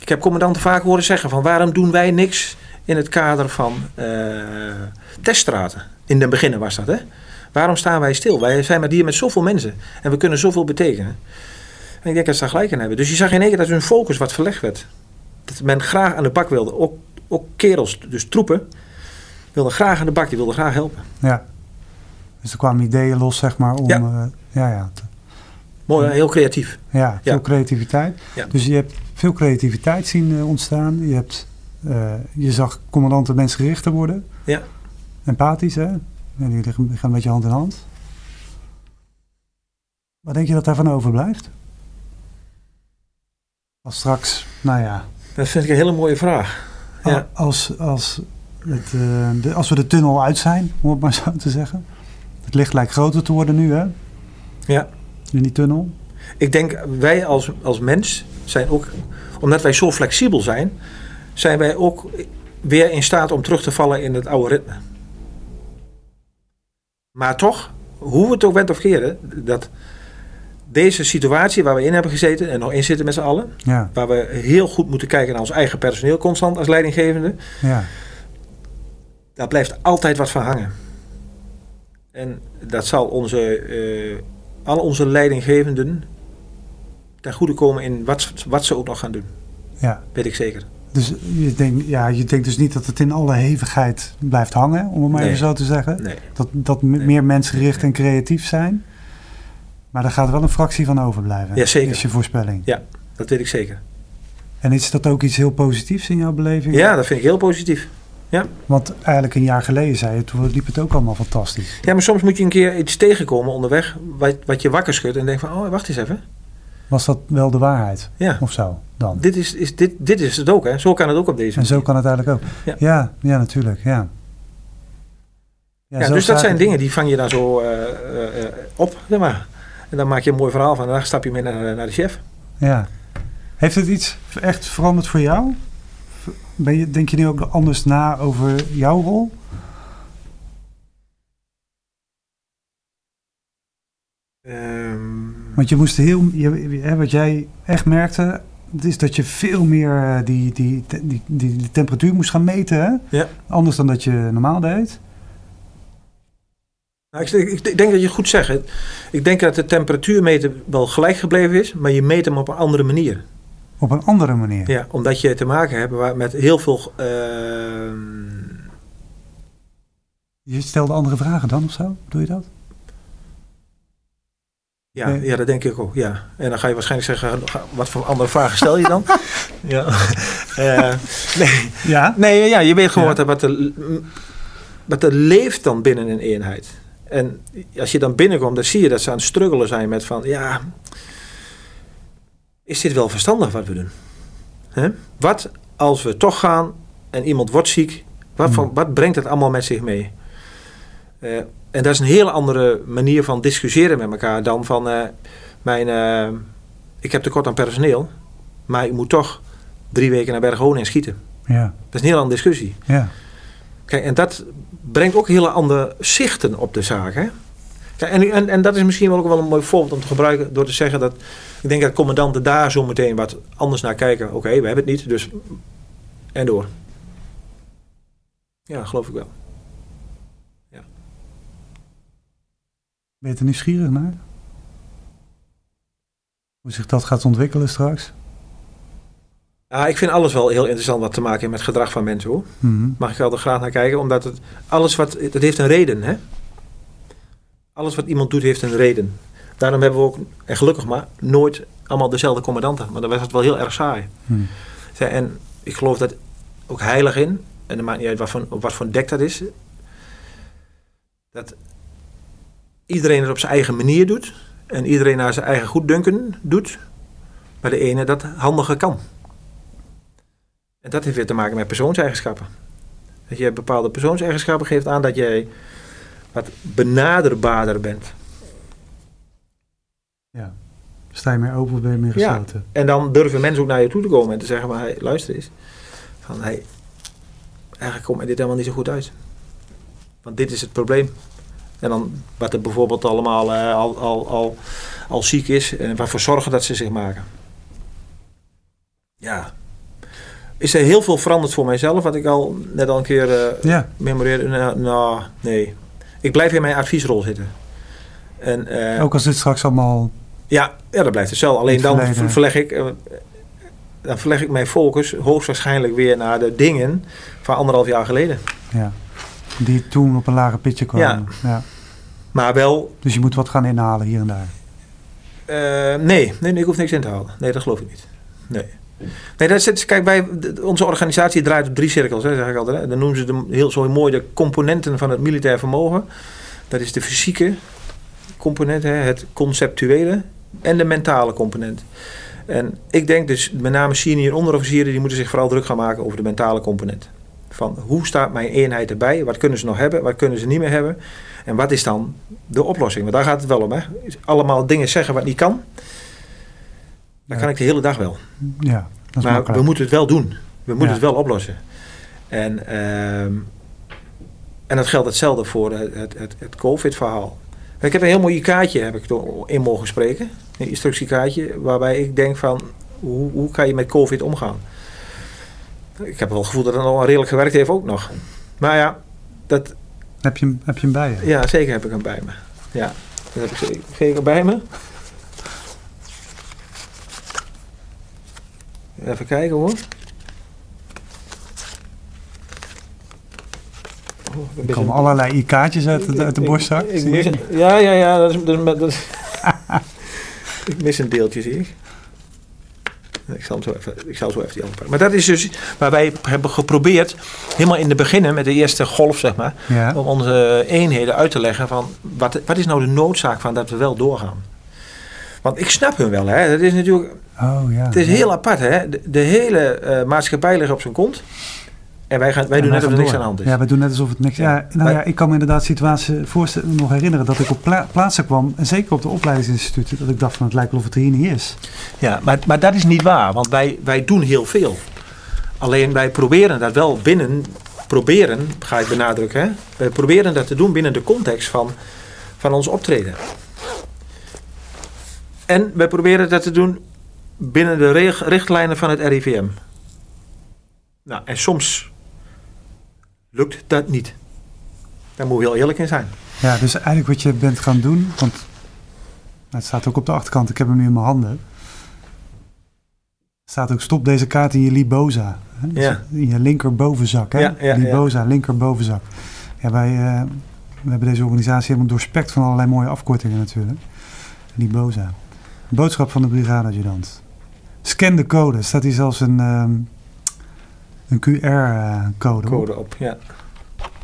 Ik heb commandanten vaak horen zeggen van waarom doen wij niks in het kader van eh, teststraten. In den beginnen was dat. Hè? Waarom staan wij stil? Wij zijn maar hier met zoveel mensen en we kunnen zoveel betekenen. En ik denk dat ze daar gelijk aan hebben. Dus je zag in één keer dat hun focus wat verlegd werd. Dat men graag aan de bak wilde. Ook, ook kerels, dus troepen, wilden graag aan de bak. Die wilden graag helpen. Ja. Dus er kwamen ideeën los, zeg maar, om... Ja. Ja, ja, ja, te- Mooi, heel creatief. ja veel Ja. creativiteit. Ja. Dus je hebt veel creativiteit zien eh, ontstaan. Je, hebt, eh, je zag commandanten mensgerichter worden. Ja. Empathisch, hè? Ja, die gaan een beetje hand in hand. Wat denk je dat daarvan overblijft? Als straks, nou ja, Dat vind ik een hele mooie vraag. Ja. Al- Als, als, het, eh, de, als we de tunnel uit zijn, om het maar zo te zeggen. Het licht lijkt groter te worden nu, hè? Ja. In die tunnel. Ik denk, wij als, als mens zijn ook, omdat wij zo flexibel zijn, zijn wij ook weer in staat om terug te vallen in het oude ritme. Maar toch, hoe we het ook went of keren, dat deze situatie waar we in hebben gezeten en nog in zitten met z'n allen, Ja, waar we heel goed moeten kijken naar ons eigen personeel constant als leidinggevende, ja, daar blijft altijd wat van hangen. En dat zal onze, eh al onze leidinggevenden ten goede komen in wat, wat ze ook nog gaan doen. ja. Weet ik zeker. Dus je denkt, ja, je denkt dus niet dat het in alle hevigheid blijft hangen, om het maar Nee. even zo te zeggen. Nee. Dat, dat Nee. meer mensgericht en creatief zijn. Maar daar gaat wel een fractie van overblijven. Ja, zeker. Is je voorspelling. Dat weet ik zeker. En is dat ook iets heel positiefs in jouw beleving? Ja, dat vind ik heel positief. Want eigenlijk een jaar geleden zei je, toen liep het ook allemaal fantastisch. Ja, maar soms moet je een keer iets tegenkomen onderweg wat, wat je wakker schudt en denkt van, oh, wacht eens even. Was dat wel de waarheid? Ja, Of zo dan? dit is, is, dit, dit is het ook, hè. Zo kan het ook op deze En zo manier. kan het eigenlijk ook. Ja. Ja, ja, natuurlijk. Ja. Ja, zo dus dat zijn dingen die vang je dan zo eh, eh, eh, op, zeg maar. En dan maak je een mooi verhaal van, en dan stap je mee naar, naar de chef. Ja. Heeft het iets echt veranderd voor jou? Ben je, denk je nu ook anders na over jouw rol? Ehm, Want je moest heel, je, hè, wat jij echt merkte, is dat je veel meer eh, die, die, die, die, die temperatuur moest gaan meten. Hè? Ja. Anders dan dat je normaal deed. Nou, ik, ik, ik denk dat je goed zegt. Ik denk dat de temperatuurmeter wel gelijk gebleven is, maar je meet hem op een andere manier. Op een andere manier. Ja, omdat je te maken hebt met heel veel. ehm, Je stelde andere vragen dan of zo? Doe je dat? ja, Nee. ja, dat denk ik ook. Ja. En dan ga je waarschijnlijk zeggen: wat voor andere vragen stel je dan? ja. Eh, nee, Ja. nee, ja, je weet gewoon Ja. wat, er, wat, er, wat er leeft dan binnen een eenheid. En als je dan binnenkomt, dan zie je dat ze aan het struggelen zijn met van ja. Is dit wel verstandig wat we doen? Wat als we toch gaan en iemand wordt ziek? Wat, Hmm. van, wat brengt het allemaal met zich mee? Eh, en dat is een hele andere manier van discussiëren met elkaar dan van eh, mijn, eh, ik heb tekort aan personeel, maar ik moet toch drie weken naar Berghonen en schieten. Ja. Dat is een hele andere discussie. Ja. Kijk, en dat brengt ook hele andere zichten op de zaak. Hè? Kijk, en, en, en dat is misschien wel ook wel een mooi voorbeeld om te gebruiken door te zeggen dat ik denk dat commandanten daar zo meteen wat anders naar kijken. Oké, we hebben het niet, dus en door. Ja, geloof ik wel. Ben je er nieuwsgierig naar? Hoe zich dat gaat ontwikkelen straks? Ja, ik vind alles wel heel interessant wat te maken heeft met gedrag van mensen hoor. Mhm. Mag ik wel er graag naar kijken, omdat het alles wat, het heeft een reden hè. Alles wat iemand doet heeft een reden. Daarom hebben we ook, en gelukkig maar, nooit allemaal dezelfde commandanten. Maar dan was het wel heel erg saai. Hmm. En ik geloof dat ook heilig in, en het maakt niet uit wat voor, op wat voor dek dat is, dat iedereen het op zijn eigen manier doet en iedereen naar zijn eigen goeddunken doet, maar de ene dat handiger kan. En dat heeft weer te maken met persoonseigenschappen. Dat je bepaalde persoonseigenschappen geeft aan dat jij wat benaderbaarder bent. Ja. Sta je meer open of ben je meer Ja. gesloten? En dan durven mensen ook naar je toe te komen en te zeggen: maar hey, luister eens. Van, hey, eigenlijk komt mij dit helemaal niet zo goed uit. Want dit is het probleem. En dan wat er bijvoorbeeld allemaal eh, al, al, al, al ziek is en wat voor zorgen dat ze zich maken. Ja. Is er heel veel veranderd voor mijzelf, wat ik al net al een keer eh Ja. memoreerde? Nou, nou, nee. Ik blijf in mijn adviesrol zitten. En, eh, Ook als dit straks allemaal... ja, ja, dat blijft hetzelfde. Alleen dan verleg ik, eh, dan verleg ik mijn focus hoogstwaarschijnlijk weer naar de dingen van anderhalf jaar geleden. Ja. Die toen op een lager pitje kwamen. Ja. Maar wel, Dus je moet wat gaan inhalen hier en daar. eh, nee, nee, nee, ik hoef niks in te halen. Nee, dat geloof ik niet. Nee. Nee, dat is, kijk, wij, onze organisatie draait op drie cirkels, hè, zeg ik altijd. Hè. Dan noemen ze de, heel zo mooi de componenten van het militair vermogen. Dat is de fysieke component, hè, het conceptuele en de mentale component. En ik denk dus, met name senior onderofficieren, die moeten zich vooral druk gaan maken over de mentale component. Van hoe staat mijn eenheid erbij? Wat kunnen ze nog hebben? Wat kunnen ze niet meer hebben? En wat is dan de oplossing? Want daar gaat het wel om. Hè? Allemaal dingen zeggen wat niet kan. Dat kan ik de hele dag wel. Ja, dat is Maar makkelijk. we moeten het wel doen. We moeten Ja. het wel oplossen. En, ehm, en dat geldt hetzelfde voor het, het, het, het COVID-verhaal. Ik heb een heel mooi kaartje heb ik in mogen spreken. Instructiekaartje waarbij ik denk van... Hoe, hoe kan je met COVID omgaan? Ik heb wel het gevoel dat het al redelijk gewerkt heeft ook nog. Maar ja, dat, Heb, je, hem- heb je hem bij je? ja zeker heb ik hem bij me. Ja, dat heb ik zeker- zeker bij me. Even kijken hoor. Oh, ik Er komen allerlei i-kaartjes uit, de- uit de ik- borstzak. ik- ik ja, ja, ja. Dat is, dat is, dat is- ik mis een deeltje, zie ik. Ik zal, hem zo even, ik zal zo even die andere. Maar dat is dus waar wij hebben geprobeerd, helemaal in het begin, met de eerste golf, zeg maar, Ja. om onze eenheden uit te leggen van wat, wat is nou de noodzaak van dat we wel doorgaan. Want ik snap hun wel, hè. Dat is natuurlijk, Oh ja. het is ja. heel apart, hè. De, de hele eh, maatschappij ligt op zijn kont. En wij, gaan, wij En doen net alsof er niks aan de hand is. Ja, wij doen net alsof het niks... Ja, Ja. nou ja, ik kan me inderdaad situaties voorstellen, nog herinneren dat ik op pla- plaatsen kwam, en zeker op de opleidingsinstituten, dat ik dacht van het lijkt wel of het er hier niet is. Ja, maar, maar dat is niet waar, want wij, wij doen heel veel. Alleen wij proberen dat wel binnen, proberen, ga ik benadrukken, hè? wij proberen dat te doen binnen de context van, van ons optreden. En wij proberen dat te doen binnen de richtlijnen van het RIVM. Nou, en soms lukt dat niet. Daar moeten we heel eerlijk in zijn. Ja, dus eigenlijk wat je bent gaan doen, want nou, het staat ook op de achterkant, ik heb hem nu in mijn handen. Staat ook stop deze kaart in je Liboza. Dus Ja. In je linkerbovenzak. Hè? Ja, ja, ja. Liboza, linkerbovenzak. Ja, wij eh, we hebben deze organisatie helemaal doorspekt van allerlei mooie afkortingen natuurlijk. Liboza. Boodschap van de brigadeadjudant. Scan de code. Staat hier zelfs een, ehm, een QR-code. Code op, ja.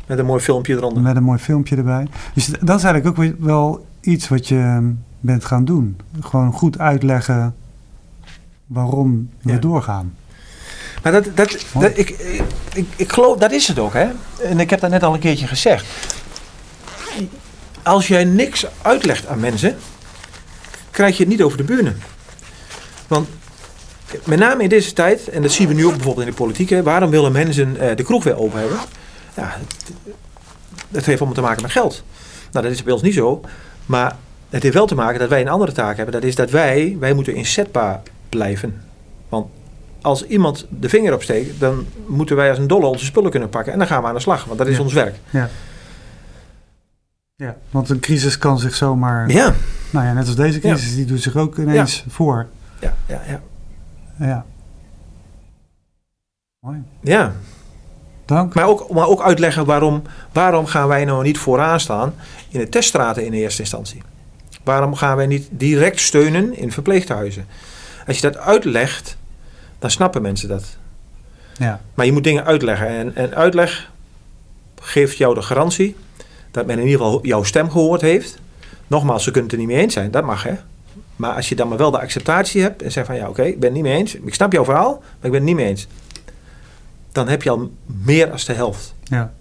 Met een mooi filmpje eronder. Met een mooi filmpje erbij. Dus dat is eigenlijk ook wel iets wat je ehm, bent gaan doen. Gewoon goed uitleggen waarom we Ja. doorgaan. Maar dat, dat, dat, ik, ik, ik, ik geloof, dat is het ook, hè. En ik heb dat net al een keertje gezegd. Als jij niks uitlegt aan mensen, krijg je het niet over de bühne. Want met name in deze tijd, en dat zien we nu ook bijvoorbeeld in de politiek, hè, waarom willen mensen eh, de kroeg weer open hebben? Ja, het- dat heeft allemaal te maken met geld. Nou, dat is bij ons niet zo. Maar het heeft wel te maken dat wij een andere taak hebben. Dat is dat wij, wij moeten inzetbaar blijven. Want als iemand de vinger opsteekt, dan moeten wij als een dolle onze spullen kunnen pakken. En dan gaan we aan de slag, want dat is Ja. ons werk. Ja. ja. Want een crisis kan zich zomaar... Ja, Nou ja, net als deze crisis, die doet zich ook ineens voor. ja, ja, ja. Ja. Mooi. ja. Dank. Maar, ook, maar ook uitleggen waarom, waarom gaan wij nou niet vooraan staan in de teststraten in de eerste instantie. Waarom gaan wij niet direct steunen in verpleeghuizen? Als je dat uitlegt, dan snappen mensen dat. Ja. Maar je moet dingen uitleggen. En, en uitleg geeft jou de garantie dat men in ieder geval jouw stem gehoord heeft. Nogmaals, ze kunnen het er niet mee eens zijn. Dat mag, hè. Maar als je dan maar wel de acceptatie hebt en zegt van ja, oké, ik ben het niet mee eens. Ik snap jouw verhaal, maar ik ben het niet mee eens. Dan heb je al meer dan de helft. ja.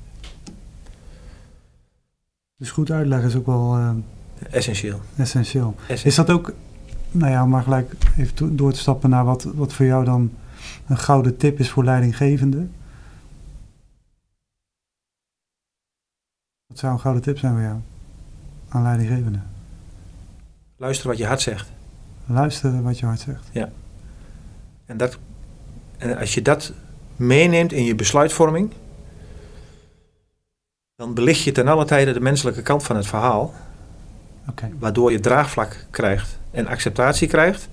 Dus goed uitleggen is ook wel eh, Essentieel. essentieel. Essentieel. Is dat ook, nou ja, om maar gelijk even door te stappen naar wat, wat voor jou dan een gouden tip is voor leidinggevende? Wat zou een gouden tip zijn voor jou aan leidinggevende? Luister wat je hart zegt. Luisteren wat je hart zegt. En, dat, en als je dat meeneemt in je besluitvorming, dan belicht je ten alle tijde de menselijke kant van het verhaal, waardoor je draagvlak krijgt en acceptatie krijgt.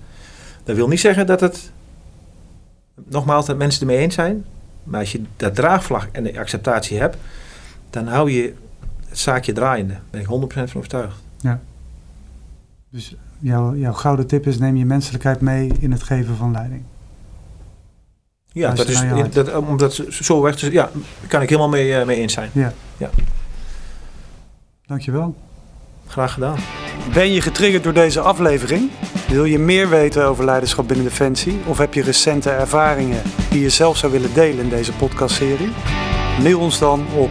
Dat wil niet zeggen dat het, nogmaals, dat mensen het ermee eens zijn, maar als je dat draagvlak en de acceptatie hebt, dan hou je het zaakje draaiende. Daar ben ik 100% van overtuigd. Dus jouw, jouw gouden tip is neem je menselijkheid mee in het geven van leiding. Ja, dat is, dat, om dat zo weg te ja, daar kan ik helemaal mee, eh, mee eens zijn. Dankjewel. Graag gedaan. Ben je getriggerd door deze aflevering? Wil je meer weten over leiderschap binnen Defensie? Of heb je recente ervaringen die je zelf zou willen delen in deze podcastserie? Mail ons dan op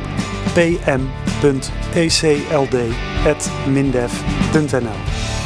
pm.ecld.mindef.nl